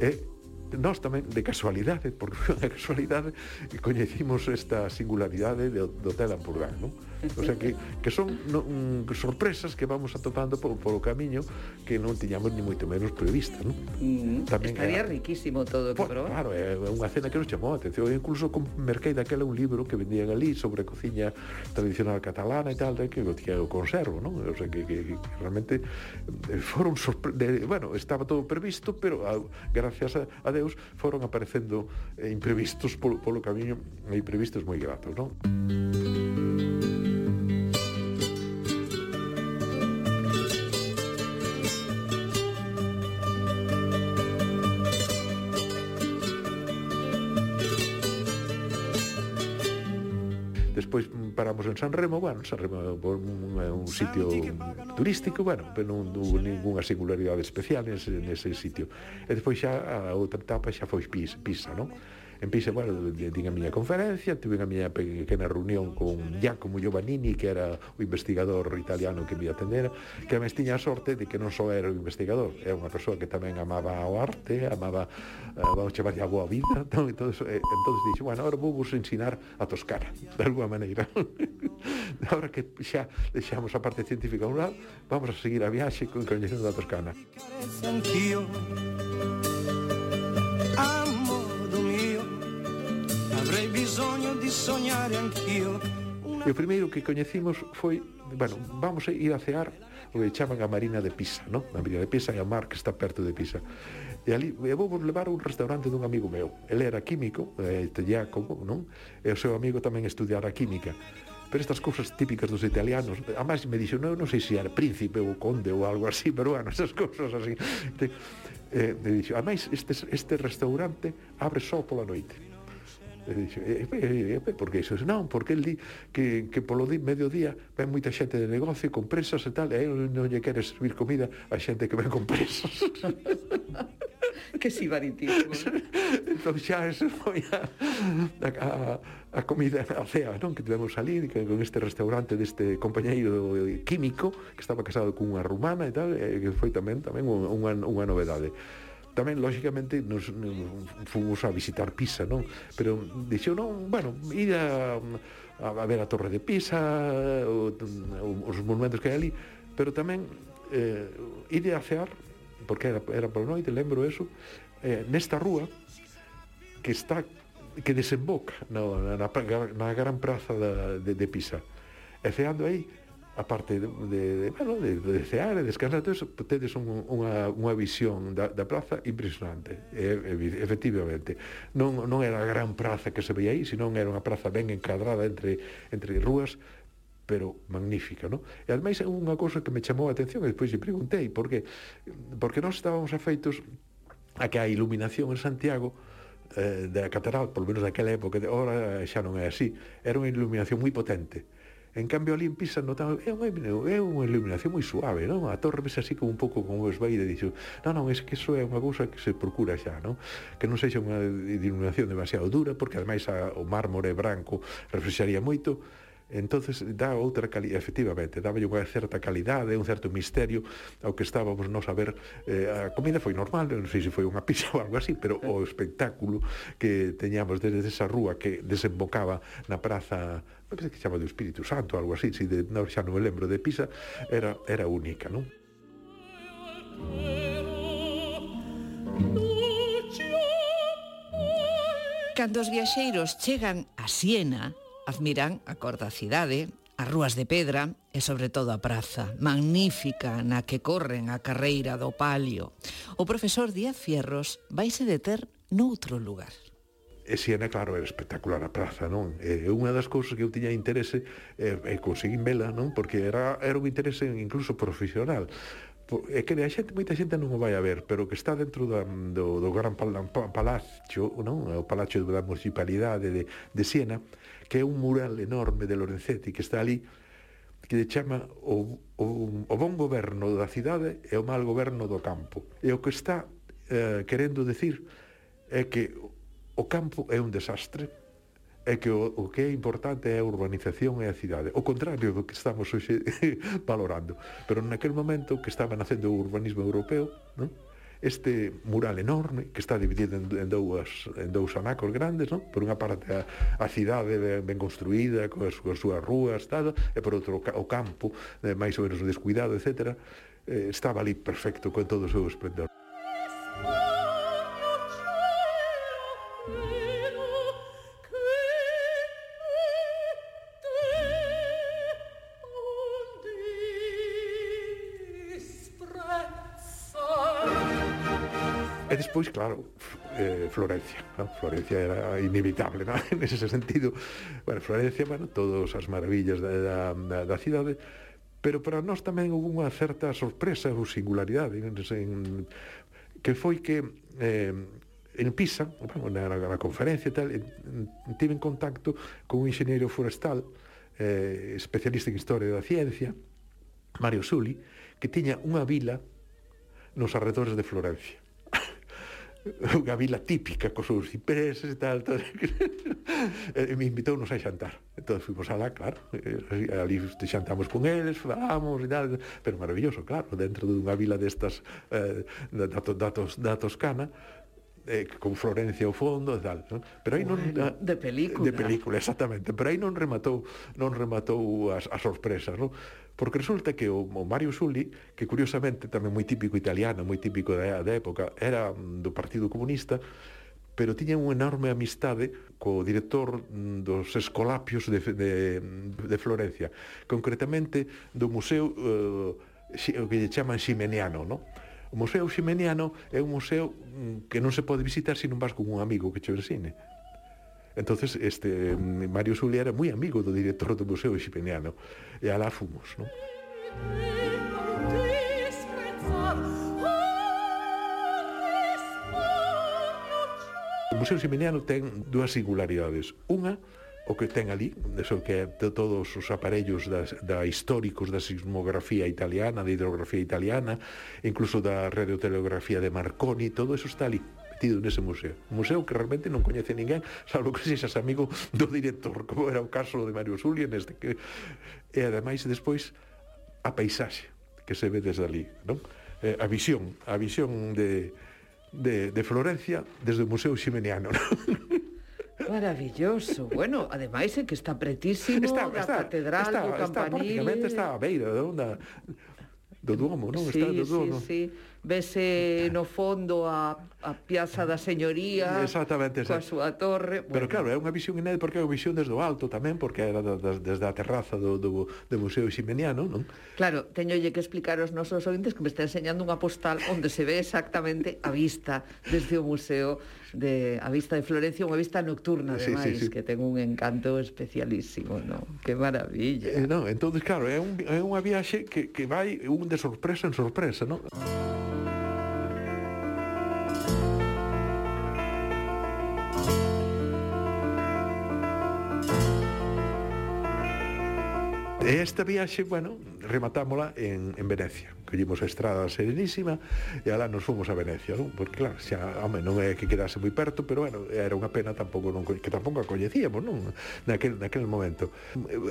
E nós tamén de casualidade, porque foi unha casualidade, coñecimos esta singularidade do, do Hotel Ampurdán, non? O sea que, que son no, um, sorpresas que vamos atopando polo, polo camiño que non tiñamos ni moito menos prevista, non? Mm, Tamén estaría era... riquísimo todo que probar. Claro, é unha cena que nos chamou a atención. Eu incluso merquei daquela un libro que vendían ali sobre cociña tradicional catalana e tal, que eu que o conservo, non? O sea que, que, que realmente eh, foron sorpre... De, bueno, estaba todo previsto, pero a, gracias a, a Deus foron aparecendo eh, imprevistos polo, polo camiño e imprevistos moi gratos, non? Música en San Remo, bueno, San Remo é un, un sitio turístico, bueno, pero non hubo ninguna singularidade especial nese, nese sitio. E despois xa a outra etapa xa foi Pisa, non? Empieza, bueno, din a miña conferencia, tuve a miña pequena reunión con Giacomo Giovannini, que era o investigador italiano que me atendera, que me tiña a sorte de que non só era o investigador, era unha persoa que tamén amaba o arte, amaba, uh, vamos chamar a boa vida, entón, entón, eh, entón dixo, bueno, agora vou vos ensinar a Toscana, de alguma maneira. agora que xa deixamos a parte científica a un lado, vamos a seguir a viaxe con coñecendo a Toscana avrei bisogno di sognare anch'io. E o primeiro que coñecimos foi, bueno, vamos a ir a cear o que chaman a Marina de Pisa, non? A Marina de Pisa é a mar que está perto de Pisa. E ali e vou levar a un restaurante dun amigo meu. Ele era químico, eh, Jacobo, non? E o seu amigo tamén estudiara química. Pero estas cousas típicas dos italianos A máis me dixo, non, non sei se era príncipe ou conde ou algo así Pero bueno, esas cousas así eh, Me dixo, a máis este, este restaurante abre só pola noite E dixo, eh, eh, eh, e, e, e, por que iso? Non, porque el di que, que polo di mediodía ven moita xente de negocio con presas e tal, e non, non lle quere servir comida a xente que ven con presas. que sibaritismo. entón xa eso foi a, a, a comida a cea, non? Que tivemos salir que, con este restaurante deste compañeiro químico que estaba casado cunha rumana e tal, e que foi tamén tamén unha, unha novedade tamén lógicamente nos, nos fomos a visitar Pisa, non? Pero dixeu, non, bueno, ir a, a ver a Torre de Pisa, o, os monumentos que hai ali, pero tamén eh, ir a cear, porque era, era por noite, lembro eso, eh, nesta rúa que está que desemboca na, na, na, na gran praza da, de, de Pisa. E ceando aí, a parte de, de, de, bueno, de, de cear e descansar, entón, tedes un, unha, unha visión da, da praza impresionante, e, efectivamente. Non, non era a gran praza que se veía aí, senón era unha praza ben encadrada entre, entre rúas, pero magnífica, non? E ademais é unha cousa que me chamou a atención, e despois lle preguntei, por que, porque nós estábamos afeitos a que a iluminación en Santiago, eh, da catedral, polo menos naquela época, de, ora xa non é así, era unha iluminación moi potente En cambio ali en Pisa notaba, é unha, é unha iluminación moi suave, non? A torre ves así como un pouco como os vai e dixo, non, non, é que iso é unha cousa que se procura xa, non? Que non sexa unha iluminación demasiado dura, porque ademais a, o mármore branco reflexaría moito, entonces dá outra calidade, efectivamente, dáballe unha certa calidade, un certo misterio ao que estábamos nos a ver. eh, a comida foi normal, non sei se foi unha pizza ou algo así, pero o espectáculo que teñamos desde esa rúa que desembocaba na praza me parece que chama do Espírito Santo, algo así, si de, no, xa non me lembro de Pisa, era, era única, non? Cando os viaxeiros chegan a Siena, admiran a cor da cidade, as rúas de pedra e sobre todo a praza, magnífica na que corren a carreira do palio. O profesor Díaz Fierros vaise deter noutro lugar e Siena, claro, era espectacular a praza, non? E unha das cousas que eu tiña interese e, e conseguín vela, non? Porque era, era un interese incluso profesional é que a xente, moita xente non o vai a ver, pero que está dentro da, do, do gran palacio, non? o palacio da municipalidade de, de Siena, que é un mural enorme de Lorenzetti que está ali, que le chama o, o, o bon goberno da cidade e o mal goberno do campo. E o que está eh, querendo decir é que o campo é un desastre é que o, o que é importante é a urbanización e a cidade. O contrario do que estamos hoxe valorando. Pero naquel momento que estaba nacendo o urbanismo europeo, non? este mural enorme que está dividido en, en dous en dous anacos grandes, non? Por unha parte a, a cidade ben, ben construída, coas, coas súas rúas, tal, e por outro o campo eh, máis ou menos descuidado, etc. Eh, estaba ali perfecto con todo o seu esplendor. despois, claro, eh, Florencia, ¿no? Florencia era inevitable, ¿no? en ese sentido. Bueno, Florencia, bueno, todas as maravillas da, da, da cidade, pero para nós tamén houve unha certa sorpresa ou singularidade en, en, que foi que eh, en Pisa, bueno, na, na conferencia e tal, tive en contacto con un enxeñeiro forestal eh, especialista en historia da ciencia, Mario Suli, que tiña unha vila nos arredores de Florencia. unha vila típica cos seus cipreses e tal, tal. e me invitounos a xantar. Entón fuimos alá, claro, e, ali xantamos con eles, falamos e tal, pero maravilloso, claro, dentro dunha vila destas eh, datos, datos, da Toscana eh, con Florencia ao fondo e tal, non? Pero aí non bueno, de película. De película, exactamente, pero aí non rematou, non rematou as, as sorpresas, non? porque resulta que o, o Mario Sulli, que curiosamente tamén moi típico italiano, moi típico da, da época, era do Partido Comunista, pero tiña unha enorme amistade co director dos Escolapios de, de, de Florencia, concretamente do Museo eh, o que lle chaman Ximeniano, non? O Museo Ximeniano é un museo mm, que non se pode visitar se non vas con un amigo que che ensine entonces este Mario Zulia era moi amigo do director do Museo Xipeniano e alá fomos, non? O Museo Ximeniano ten dúas singularidades. Unha, o que ten ali, eso que é todos os aparellos das, da históricos da sismografía italiana, da hidrografía italiana, incluso da radiotelegrafía de Marconi, todo eso está ali metido nese museo. Un museo que realmente non coñece ninguén, salvo que sexas amigo do director, como era o caso de Mario Zulia neste que e ademais despois a paisaxe que se ve desde ali, non? Eh, a visión, a visión de, de, de Florencia desde o Museo Ximeniano. Non? Maravilloso. Bueno, ademais é que está pretísimo está, da está, catedral está, do Campanile. Está, prácticamente está a beira da onda do Duomo, non? Sí, está do Duomo. Sí, sí vese no fondo a, a Piazza da Señoría exactamente, coa súa torre bueno. pero claro, é unha visión inédita porque é unha visión desde o alto tamén porque era da desde a terraza do, do, do Museo Ximeniano non? claro, teñolle que explicar aos nosos ointes que me está enseñando unha postal onde se ve exactamente a vista desde o Museo de a vista de Florencia, unha vista nocturna ademais, sí, sí, sí. que ten un encanto especialísimo, non? Que maravilla. Eh, non, entonces claro, é un é unha viaxe que que vai un de sorpresa en sorpresa, non? E esta viaxe, bueno, rematámola en, en Venecia. Collimos a Estrada Serenísima e alá nos fomos a Venecia, non? Porque claro, xa, home, non é que quedase moi perto, pero bueno, era unha pena tampouco non, que tampouco a coñecíamos, non? Naquel, naquel momento.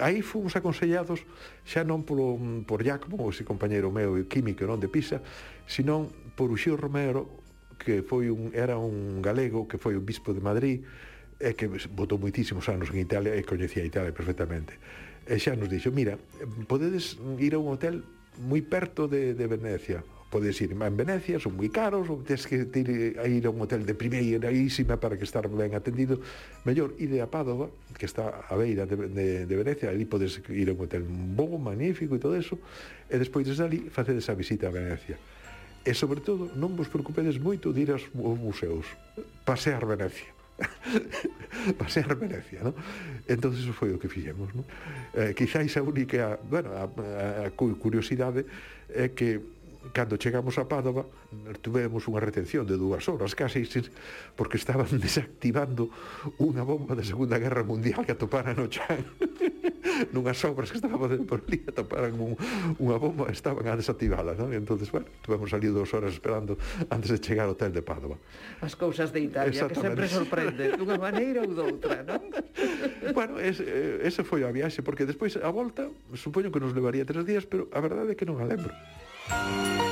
Aí fomos aconsellados xa non polo, por Giacomo, ese compañeiro meu químico, non, de Pisa, senón por Uxío Romero, que foi un, era un galego que foi o bispo de Madrid e que votou moitísimos anos en Italia e coñecía Italia perfectamente. E xa nos dixo, mira, podedes ir a un hotel moi perto de, de Venecia, podes ir en Venecia, son moi caros, ou tens que ir a ir a un hotel de primeirísima para que estar ben atendido. Mellor ir a Pádova, que está a beira de, de, de Venecia, ali podes ir a un hotel bon, magnífico e todo eso, e despois desde ali facedes a visita a Venecia. E sobre todo, non vos preocupedes moito de ir aos museos, pasear Venecia pasear Venecia, ¿no? Entonces eso foi o que fixemos, ¿no? Eh, quizáis a única, bueno, a, a, a curiosidade é que cando chegamos a Pádova tuvemos unha retención de dúas horas case porque estaban desactivando unha bomba da Segunda Guerra Mundial que atoparan no chan nunhas obras que estaba facendo por ali atoparan un, unha bomba e estaban a desactivala non? E entón, bueno, tuvemos ali dous horas esperando antes de chegar ao hotel de Padova As cousas de Italia que sempre sorprende dunha maneira ou doutra non? bueno, ese, eh, ese foi a viaxe porque despois a volta supoño que nos levaría tres días pero a verdade é que non a lembro Música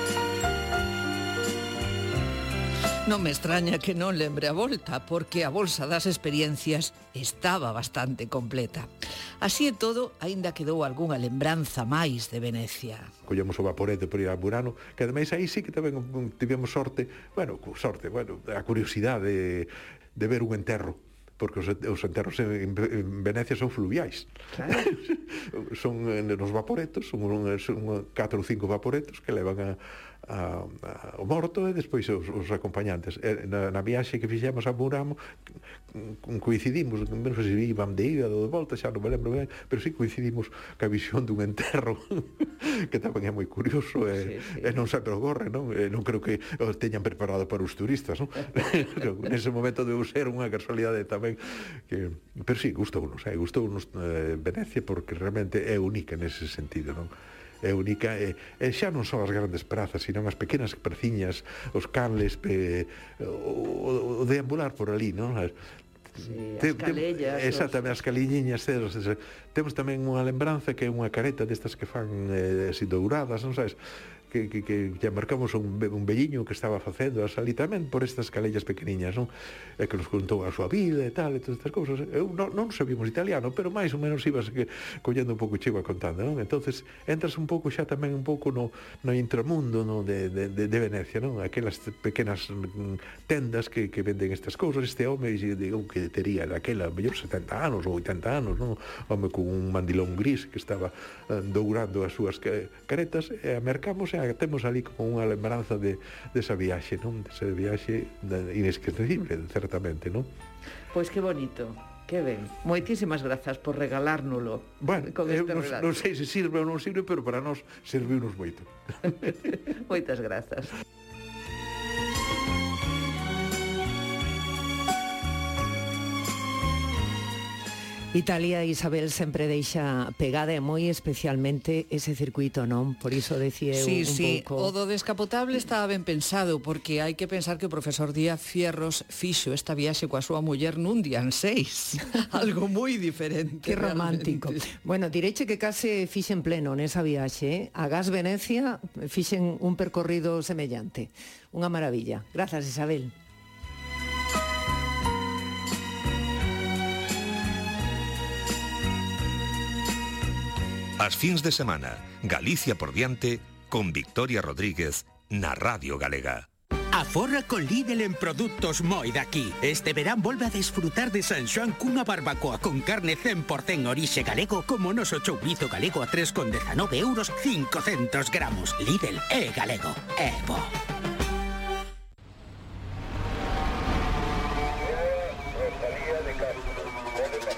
Non me extraña que non lembre a volta, porque a bolsa das experiencias estaba bastante completa. Así e todo, aínda quedou algunha lembranza máis de Venecia. Collemos o vaporete por ir a Burano, que ademais aí sí que tamén tivemos sorte, bueno, sorte, bueno, a curiosidade de, de ver un enterro porque os, os enterros en, en Venecia son fluviais. Claro. son eh, nos vaporetos, son, un, son catro ou cinco vaporetos que levan a, a, a, o morto e despois os, os acompañantes. E, na, na viaxe que fixemos a Muramo coincidimos, non sei se iban de ida ou de volta, xa non me lembro ben, pero si sí coincidimos ca visión dun enterro que tamén é moi curioso e, sí, sí. e non sempre ocorre, non? E non creo que o teñan preparado para os turistas, non? Nese momento deu ser unha casualidade tamén que pero si sí, gustounos, eh, gustounos eh, Venecia porque realmente é única nese sentido, non? é única e, e xa non son as grandes prazas, sino as pequenas preciñas, os canles, pe, o, o, o deambular por ali, non? Sí, te, as calellas. Exactamente, os... as caliñiñas ceros. Temos tamén unha lembranza que é unha careta destas que fan eh, así douradas, non sabes? que, que, que lle marcamos un, un velliño que estaba facendo a sali tamén por estas calellas pequeniñas, non? E que nos contou a súa vida e tal, e todas estas cousas. Eu non, non sabíamos italiano, pero máis ou menos ibas que, collendo un pouco chiva contando, non? Entonces entras un pouco xa tamén un pouco no, no intramundo non? De, de, de, de Venecia, non? Aquelas pequenas mm, tendas que, que venden estas cousas, este home, e digo que tería daquela, mellor 70 anos ou 80 anos, non? Home con un mandilón gris que estaba eh, dourando as súas caretas, e a mercamos e a temos ali como unha lembranza de, desa de viaxe, non? Desa de viaxe inesquecible, certamente, non? Pois que bonito. Que ben. Moitísimas grazas por regalárnolo. Bueno, con este non, non sei se sirve ou non sirve, pero para nós serviunos moito. Moitas grazas. Italia, Isabel, sempre deixa pegada e moi especialmente ese circuito, non? Por iso decía sí, un sí. pouco... O do descapotable estaba ben pensado, porque hai que pensar que o profesor Díaz Fierros fixo esta viaxe coa súa muller nun día en seis. Algo moi diferente. que romántico. Realmente. Bueno, direche que case fixen pleno nesa viaxe. Eh? A Gas Venecia fixen un percorrido semellante. Unha maravilla. Grazas, Isabel. As fins de semana, Galicia por diante, con Victoria Rodríguez, na Radio Galega. Aforra con Lidl en produtos moi daqui. Este verán volve a desfrutar de San Xoán cunha barbacoa con carne 100% orixe galego como noso choubizo galego a 3,19 euros 500 gramos. Lidl é galego, é bo.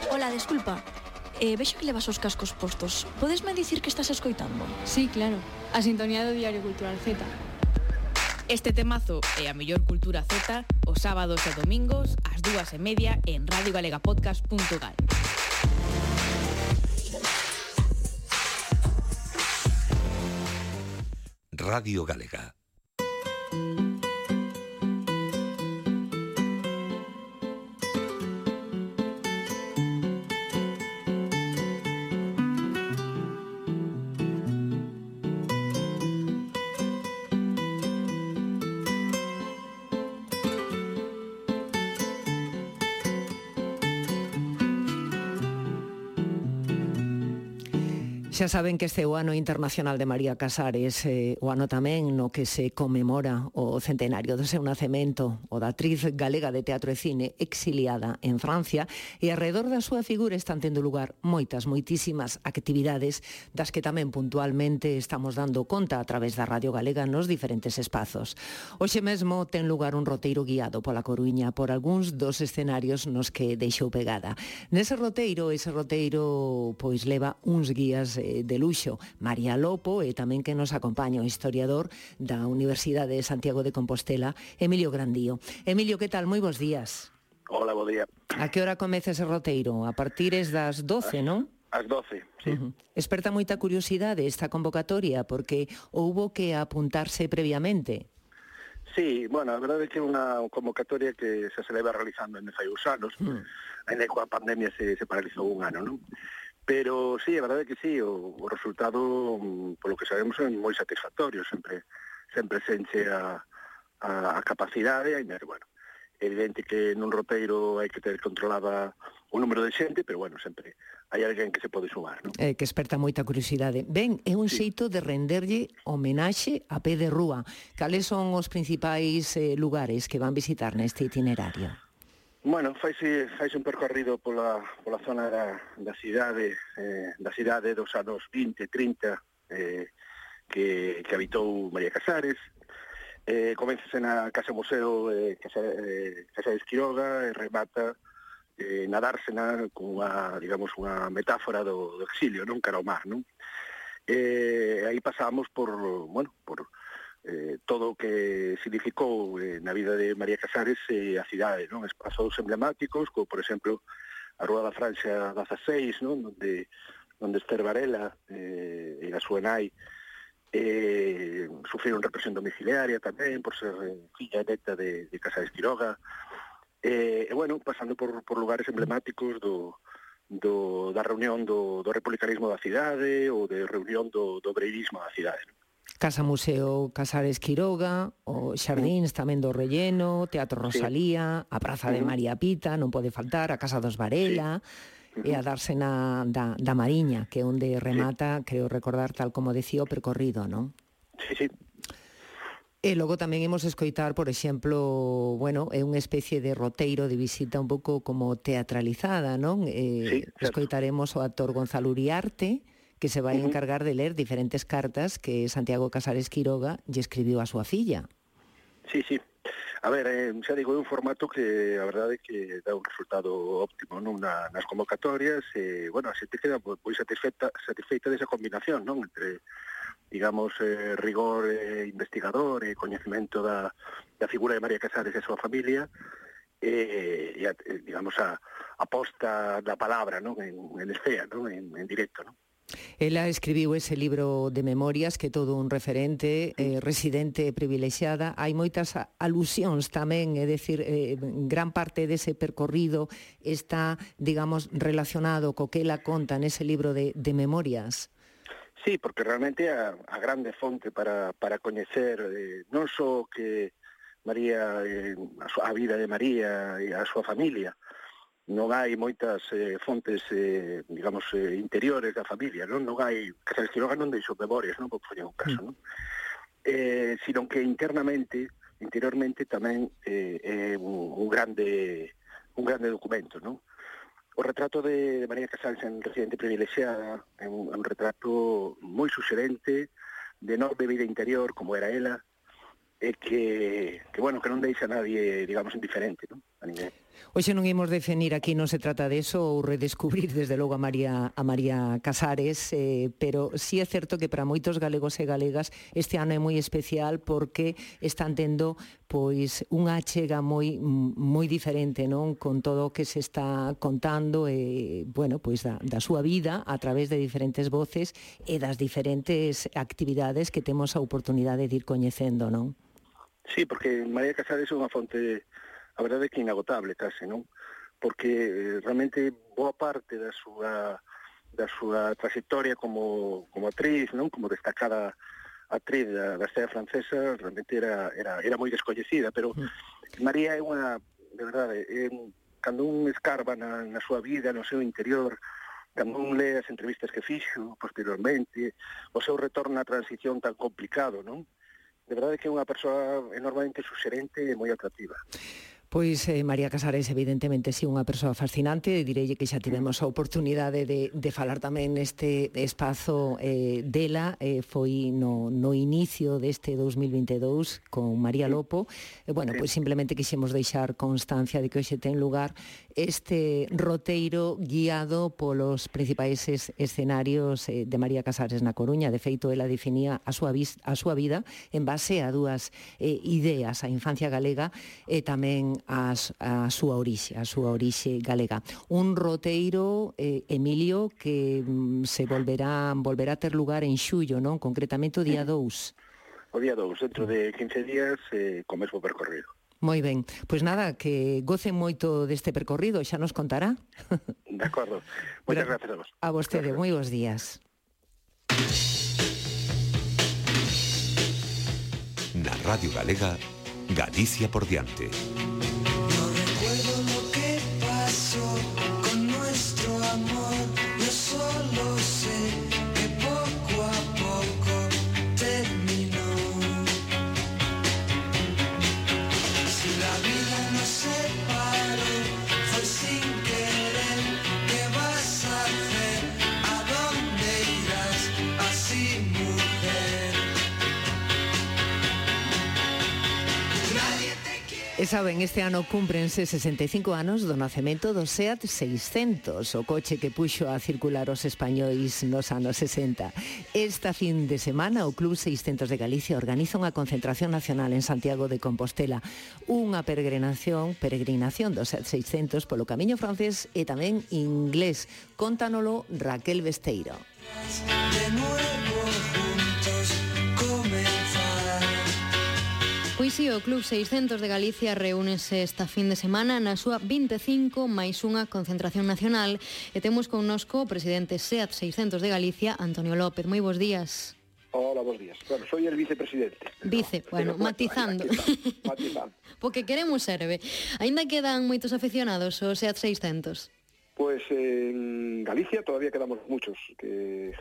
Hola, disculpa. Eh, vexo que levas os cascos postos. Podesme dicir que estás escoitando? Sí, claro. A sintonía do Diario Cultural Z. Este temazo e a mellor cultura Z os sábados e domingos ás dúas e media en radiogalegapodcast.gal. Radio Galega. Xa saben que este o ano internacional de María Casares eh, o ano tamén no que se comemora o centenario do seu nacemento o da actriz galega de teatro e cine exiliada en Francia e alrededor da súa figura están tendo lugar moitas, moitísimas actividades das que tamén puntualmente estamos dando conta a través da Radio Galega nos diferentes espazos. Hoxe mesmo ten lugar un roteiro guiado pola Coruña por algúns dos escenarios nos que deixou pegada. Nese roteiro, ese roteiro pois leva uns guías eh, de, Luxo, María Lopo e tamén que nos acompaña o historiador da Universidade de Santiago de Compostela, Emilio Grandío. Emilio, que tal? Moi bons días. Hola, bo día. A que hora comece ese roteiro? A partir es das 12, non? As 12, sí. Uh -huh. Esperta moita curiosidade esta convocatoria, porque houbo que apuntarse previamente. Sí, bueno, a verdade é que é unha convocatoria que se leva realizando en fai uns anos, mm. Ainda que a pandemia se, se paralizou un ano, non? Pero sí, a verdade é que sí, o, o resultado, mm, polo que sabemos, é moi satisfactorio, sempre sempre se enche a, a, a capacidade, e, bueno, evidente que nun roteiro hai que ter controlada o número de xente, pero bueno, sempre hai alguén que se pode sumar, non? Eh, que esperta moita curiosidade. Ben, é un sí. xeito de renderlle homenaxe a pé de rúa. Cales son os principais eh, lugares que van visitar neste itinerario? Bueno, faise, faise un percorrido pola, pola zona da, da cidade, eh, da cidade dos anos 20, 30, eh, que, que habitou María Casares. Eh, comenzase na Casa Museo eh, Casa, eh, Casa de Esquiroga e remata eh, na Dársena cunha, digamos, unha metáfora do, do exilio, non? Cara ao mar, non? Eh, aí pasamos por, bueno, por, eh, todo o que significou eh, na vida de María Casares eh, a cidade, non? Espazos emblemáticos, como por exemplo a Rúa da Francia 16, non? Onde, onde Esther Varela eh, e a súa nai eh, sufriron represión domiciliaria tamén por ser eh, filla neta de, de Casares Quiroga. Eh, e bueno, pasando por, por lugares emblemáticos do, do, da reunión do, do republicanismo da cidade ou de reunión do, do breirismo da cidade. Non? Casa Museo Casares Quiroga, o Xardíns tamén do Relleno, Teatro Rosalía, a Praza de María Pita, non pode faltar, a Casa dos Varela, e a dársena da, da Mariña, que é onde remata, creo recordar, tal como decía, o percorrido, non? Sí, sí. E logo tamén imos escoitar, por exemplo, bueno, é unha especie de roteiro de visita un pouco como teatralizada, non? Eh, sí. Escoitaremos o actor Gonzalo Uriarte, que se vai encargar de ler diferentes cartas que Santiago Casares Quiroga lle escribiu a súa filla. Sí, sí. A ver, eh, xa digo, é un formato que a verdade é que dá un resultado óptimo non Na, nas convocatorias e, eh, bueno, a xente queda pois satisfeita, satisfeita desa combinación, non? Entre digamos, eh, rigor eh, investigador e eh, coñecemento da, da figura de María Casares e eh, a súa familia, e, eh, eh, digamos, a aposta da palabra, non? En, en escena, non? En, en directo, non? Ela escribiu ese libro de memorias que todo un referente, eh, residente privilexiada. Hai moitas alusións tamén, é dicir, eh, gran parte dese percorrido está, digamos, relacionado co que ela conta nese libro de, de memorias. Sí, porque realmente a, a grande fonte para, para coñecer eh, non só que María, eh, a, súa, a vida de María e a súa familia, non hai moitas eh, fontes, eh, digamos, eh, interiores da familia, non? Non hai... Cáceres Quiroga non deixou memorias, non? Porque foi un caso, non? Mm. Eh, sino que internamente, interiormente, tamén eh, é eh, eh, un, un grande un grande documento, non? O retrato de, de María Casals en Residente Privilexiada é un, un retrato moi suxerente, de enorme vida interior, como era ela, e que, que, bueno, que non deixa a nadie, digamos, indiferente, non? a ninguén. Hoxe non imos definir aquí, non se trata de eso, ou redescubrir desde logo a María, a María Casares, eh, pero sí é certo que para moitos galegos e galegas este ano é moi especial porque están tendo pois unha chega moi moi diferente, non, con todo o que se está contando e bueno, pois da, da súa vida a través de diferentes voces e das diferentes actividades que temos a oportunidade de ir coñecendo, non? Sí, porque María Casares é unha fonte de a verdade é que inagotable case, non? Porque eh, realmente boa parte da súa da súa trayectoria como, como actriz, non? Como destacada actriz da, da escena francesa, realmente era, era, era moi descoñecida, pero mm. María é unha, de verdade, é, cando un escarba na, na súa vida, no seu interior, cando un lee as entrevistas que fixo posteriormente, o seu retorno á transición tan complicado, non? De verdade que é unha persoa enormemente suxerente e moi atractiva. Pois eh, María Casares evidentemente si sí, unha persoa fascinante e direi que xa tivemos a oportunidade de, de falar tamén neste espazo eh, dela eh, foi no, no inicio deste 2022 con María Lopo. E eh, bueno, pois simplemente quixemos deixar constancia de que hoxe ten lugar este roteiro guiado polos principais es, escenarios eh, de María Casares na Coruña. De feito ela definía a súa, vis, a súa vida en base a dúas eh, ideas a infancia galega e tamén as, a súa orixe, a súa orixe galega. Un roteiro, eh, Emilio, que mm, se volverá, volverá a ter lugar en xullo, non? Concretamente o día 2. O día 2, dentro de 15 días, eh, co mesmo percorrido. Moi ben, pois nada, que gocen moito deste percorrido, xa nos contará. De acordo, moitas gracias a vos. A vostede, moi bons días. Na Radio Galega, Galicia por diante. E saben, este ano cúmprense 65 anos do nacemento do SEAT 600, o coche que puxo a circular os españois nos anos 60. Esta fin de semana o Club 600 de Galicia organiza unha concentración nacional en Santiago de Compostela, unha peregrinación, peregrinación do SEAT 600 polo camiño francés e tamén inglés. Contanolo Raquel Besteiro. De nuevo, Pois o Club 600 de Galicia reúnese esta fin de semana na súa 25 máis unha concentración nacional e temos connosco o presidente SEAT 600 de Galicia, Antonio López. Moi bons días. Hola, bons días. Bueno, soy el vicepresidente. Vice, no, bueno, matizando. matizando. matizando. Porque queremos serve. Ainda quedan moitos aficionados ao SEAT 600. Pues en Galicia todavía quedamos muchos. Que,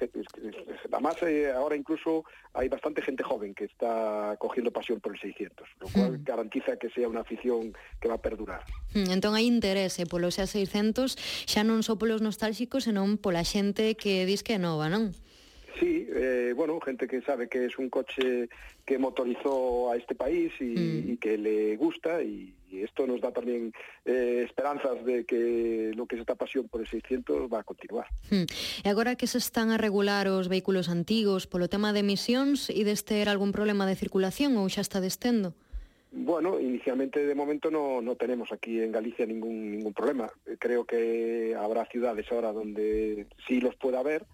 además, eh, ahora incluso hay bastante gente joven que está cogiendo pasión por el 600, lo cual mm. garantiza que sea una afición que va a perdurar. Mm, entón hai interese eh, polo xa 600, xa non só polos nostálxicos, senón pola xente que dis que é nova, non? Sí, eh, bueno, gente que sabe que es un coche que motorizó a este país y, mm. y que le gusta y, y, esto nos da también eh, esperanzas de que lo que es esta pasión por el 600 va a continuar. Mm. E agora que se están a regular os vehículos antigos polo tema de emisións e deste era algún problema de circulación ou xa está descendo? Bueno, inicialmente de momento no, no tenemos aquí en Galicia ningún, ningún problema. Creo que habrá ciudades ahora donde sí los pueda haber,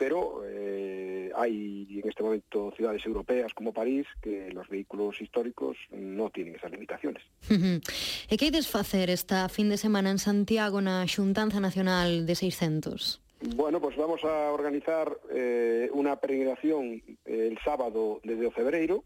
pero eh, hay en este momento ciudades europeas como París que los vehículos históricos no tienen esas limitaciones. Uh. E que hai desfacer esta fin de semana en Santiago na Xuntanza Nacional de 600? Bueno, pues vamos a organizar eh, una peregrinación el sábado desde o febreiro,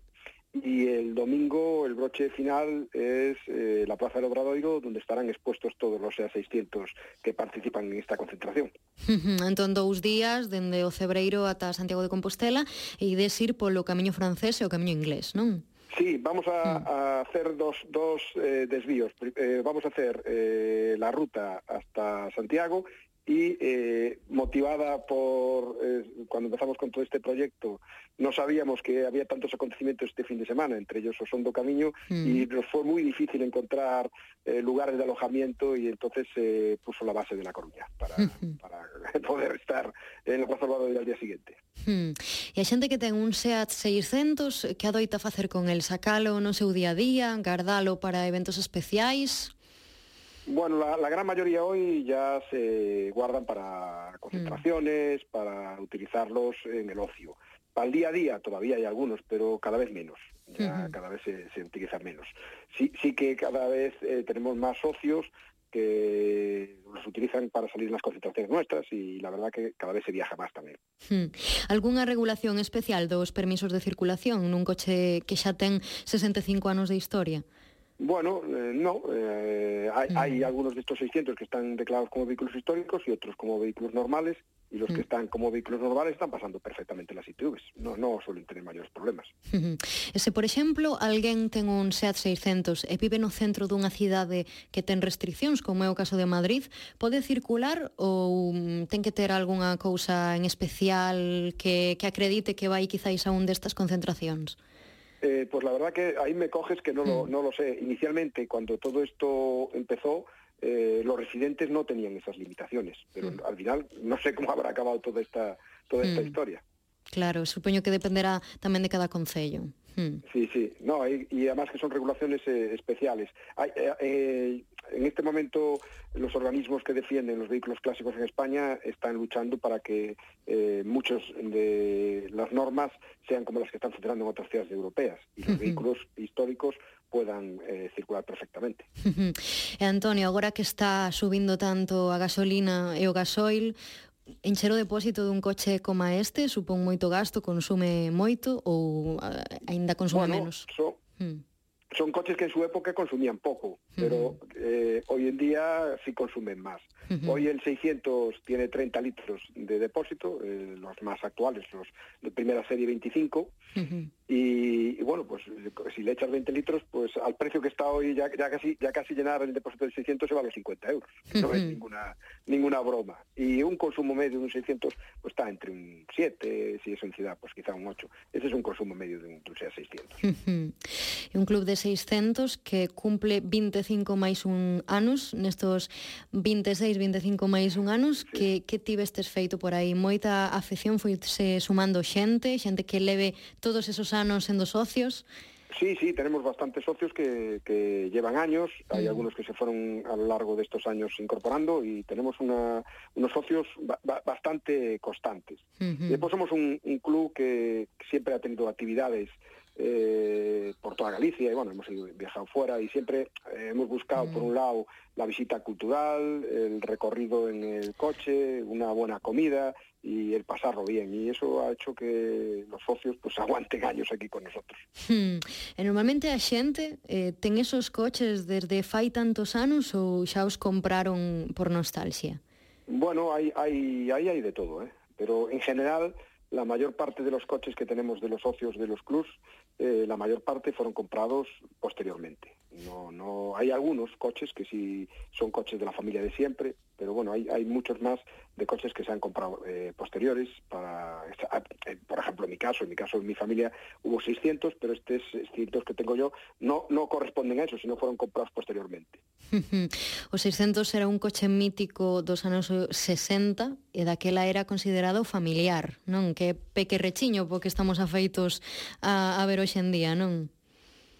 Y el domingo el broche final es eh, la Plaza del Obradoiro, donde estarán expuestos todos los SEA 600 que participan en esta concentración. Entón, dous días, dende o Cebreiro ata Santiago de Compostela, e ides ir polo camiño francés e o camiño inglés, non? Sí, vamos a, mm. a hacer dos, dos eh, desvíos. Eh, vamos a hacer eh, la ruta hasta Santiago y eh, motivada por, eh, cuando empezamos con todo este proyecto, no sabíamos que había tantos acontecimientos este fin de semana, entre ellos Osondo Camino, mm. y nos fue muy difícil encontrar eh, lugares de alojamiento y entonces se puso la base de La Coruña para, para poder estar en el Guazal Barrio al día siguiente. Mm. E a xente que ten un SEAT 600, que adoita facer con el? Sacalo no seu día a día, gardalo para eventos especiais? Bueno, la, la gran mayoría hoy ya se guardan para concentraciones, para utilizarlos en el ocio. Para el día a día todavía hay algunos, pero cada vez menos. Ya cada vez se, se utilizan menos. Sí, sí que cada vez eh, tenemos más socios que los utilizan para salir en las concentraciones nuestras y la verdad que cada vez se viaja más también. Hmm. Algúnha regulación especial dos permisos de circulación nun coche que xa ten 65 anos de historia? Bueno, eh, no. Eh, hay, mm. hay, algunos de estos 600 que están declarados como vehículos históricos y otros como vehículos normales. Y los que mm. están como vehículos normales están pasando perfectamente las ITVs. No, no suelen tener mayores problemas. Mm. Se, por exemplo, alguén ten un SEAT 600 e vive no centro dunha cidade que ten restriccións, como é o caso de Madrid, pode circular ou mm, ten que ter algunha cousa en especial que, que acredite que vai quizáis a un destas concentracións? Eh, pues la verdad que ahí me coges que no lo, no lo sé. Inicialmente, cuando todo esto empezó, eh, los residentes no tenían esas limitaciones, pero al final no sé cómo habrá acabado toda esta toda esta Mm. historia. Claro, supoño que dependerá tamén de cada concello. Sí, sí, no, y, y además que son regulaciones eh, especiales. Hay, eh, en este momento los organismos que defienden los vehículos clásicos en España están luchando para que eh, muchas de las normas sean como las que están funcionando en otras ciudades europeas y los uh -huh. vehículos históricos puedan eh, circular perfectamente. Uh eh, -huh. Antonio, agora que está subindo tanto a gasolina e o gasoil, Encher o depósito dun coche como este supón moito gasto, consume moito ou eh, aínda consume bueno, menos? So, hmm. Son coches que en su época consumían poco, pero eh, hoy en día sí consumen más. Hoy el 600 tiene 30 litros de depósito, eh, los más actuales, los de primera serie 25, Ujú. Y, y, bueno, pues si le echas 20 litros, pues al precio que está hoy ya, ya casi ya casi llenar el depósito de 600 se va a los 50 euros. No uh -huh. es ninguna ninguna broma. Y un consumo medio de un 600 pues está entre un 7, si es en ciudad, pues quizá un 8. Ese es un consumo medio de un, un 600. Uh -huh. Un club de 600 que cumple 25 máis un anos, nestos 26, 25 máis un anos, sí. que, que tivestes feito por aí? Moita afección foi se sumando xente, xente que leve todos esos anos sendo socios? Sí, sí, tenemos bastantes socios que, que llevan años, hay algunos que se fueron a lo largo de estos años incorporando y tenemos una, unos socios ba- ba- bastante constantes. Después somos un, un club que siempre ha tenido actividades eh, por toda Galicia y bueno, hemos ido, viajado fuera y siempre eh, hemos buscado por un lado la visita cultural, el recorrido en el coche, una buena comida y el pasarlo bien. Y eso ha hecho que los socios pues aguanten años aquí con nosotros. Hmm. E normalmente a xente eh, ten esos coches desde fai tantos anos ou xa os compraron por nostalgia? Bueno, hai, hai, hai hai de todo, eh? pero en general la mayor parte de los coches que tenemos de los socios de los clubs, eh, la mayor parte fueron comprados posteriormente. No, no, hay algunos coches que sí son coches de la familia de siempre, pero bueno, hay, hay muchos más de coches que se han comprado eh, posteriores. Para, eh, por ejemplo, en mi caso, en mi caso, en mi familia hubo 600, pero estos 600 que tengo yo no, no corresponden a eso, sino fueron comprados posteriormente. o 600 era un coche mítico dos anos 60 eh, e daquela era considerado familiar, non? Que peque rechiño porque estamos afeitos a, a ver hoxe en día, non?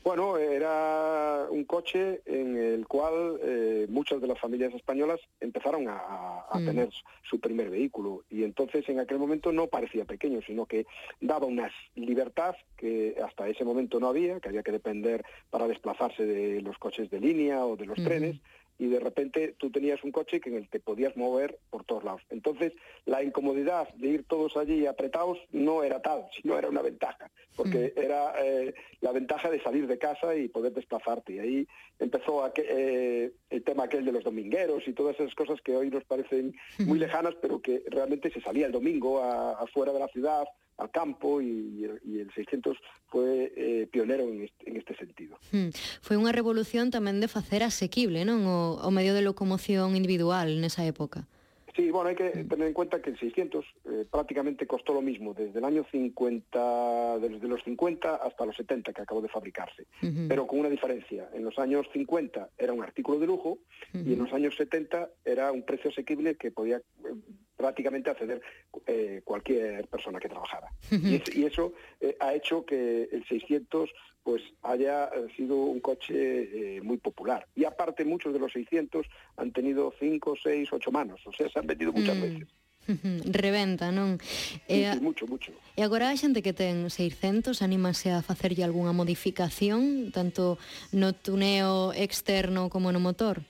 Bueno, era un coche en el cual eh, muchas de las familias españolas empezaron a, a Mm. tener su primer vehículo. Y entonces en aquel momento no parecía pequeño, sino que daba una libertad que hasta ese momento no había, que había que depender para desplazarse de los coches de línea o de los trenes y de repente tú tenías un coche que en el que podías mover por todos lados. Entonces, la incomodidad de ir todos allí apretados no era tal, sino era una ventaja, porque era eh, la ventaja de salir de casa y poder desplazarte. Y ahí empezó eh, el tema aquel de los domingueros y todas esas cosas que hoy nos parecen muy lejanas, pero que realmente se salía el domingo a- afuera de la ciudad, a campo y, y, el 600 fue eh, pionero en este, en este sentido. Hmm. Foi unha revolución tamén de facer asequible, non? O, o medio de locomoción individual nesa época. Sí, bueno, hai que tener en cuenta que el 600 eh, prácticamente costó lo mismo desde el año 50, desde los 50 hasta los 70 que acabó de fabricarse, uh -huh. pero con una diferencia. En los años 50 era un artículo de lujo uh -huh. y en los años 70 era un precio asequible que podía eh, prácticamente acceder eh, cualquier persona que trabajara. Y, es, y eso eh, ha hecho que el 600 pues haya eh, sido un coche eh, muy popular. Y aparte muchos de los 600 han tenido 5, 6, 8 manos, o sea, se han vendido muchas mm. veces. Reventa, non? E, eh, sí, mucho, mucho. E agora a xente que ten 600 anímase a facerlle algunha modificación tanto no tuneo externo como no motor?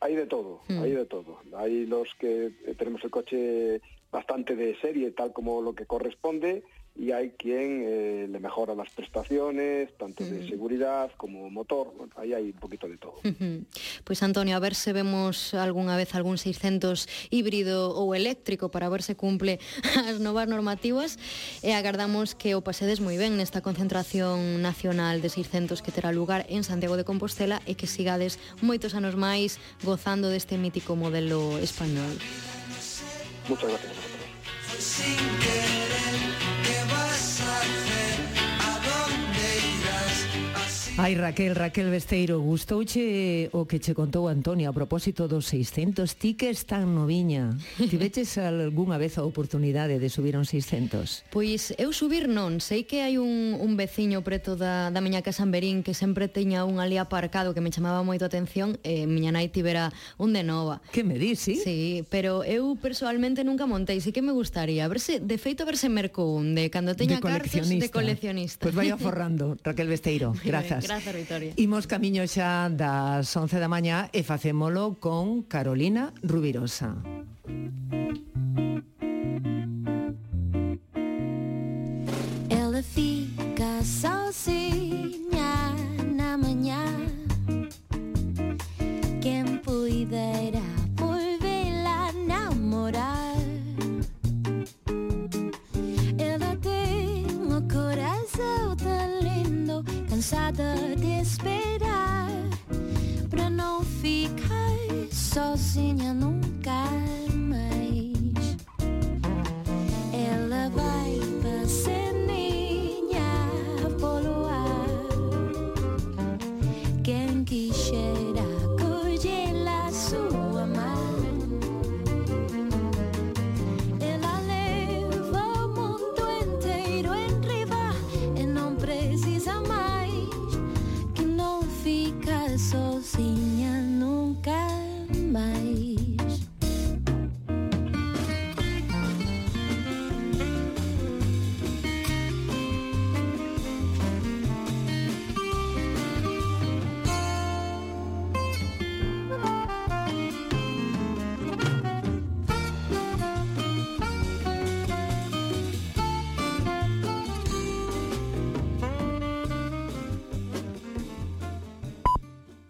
Hay, de todo, Mm. hay de todo. Hay los que tenemos el coche bastante de serie, tal como lo que corresponde, y hay quien eh, le mejora las prestaciones, tanto de mm. seguridad como motor, bueno, ahí hay un poquito de todo. Uh -huh. Pues Antonio, a ver si vemos alguna vez algún 600 híbrido ou eléctrico para ver se cumple as novas normativas e agardamos que o pasedes moi ben nesta concentración nacional de 600 que terá lugar en Santiago de Compostela e que sigades moitos anos máis gozando deste mítico modelo español. Muchas gracias. Sin querer. Ai, Raquel, Raquel Besteiro, gustouche o que che contou Antonio a propósito dos 600 tiques tan noviña. Tiveches algunha vez a oportunidade de subir un 600? Pois eu subir non, sei que hai un, un veciño preto da, da miña casa en Berín que sempre teña un ali aparcado que me chamaba moito a atención e miña nai tivera un de nova. Que me dis, sí? Sí, pero eu personalmente nunca montei, sí que me gustaría. A verse, de feito, a verse mercou un de cando teña de cartos de coleccionista. Pois pues vaya forrando, Raquel Besteiro, grazas. Grazas, Victoria. Imos camiño xa das 11 da mañá e facémolo con Carolina Rubirosa. sol, sine, nu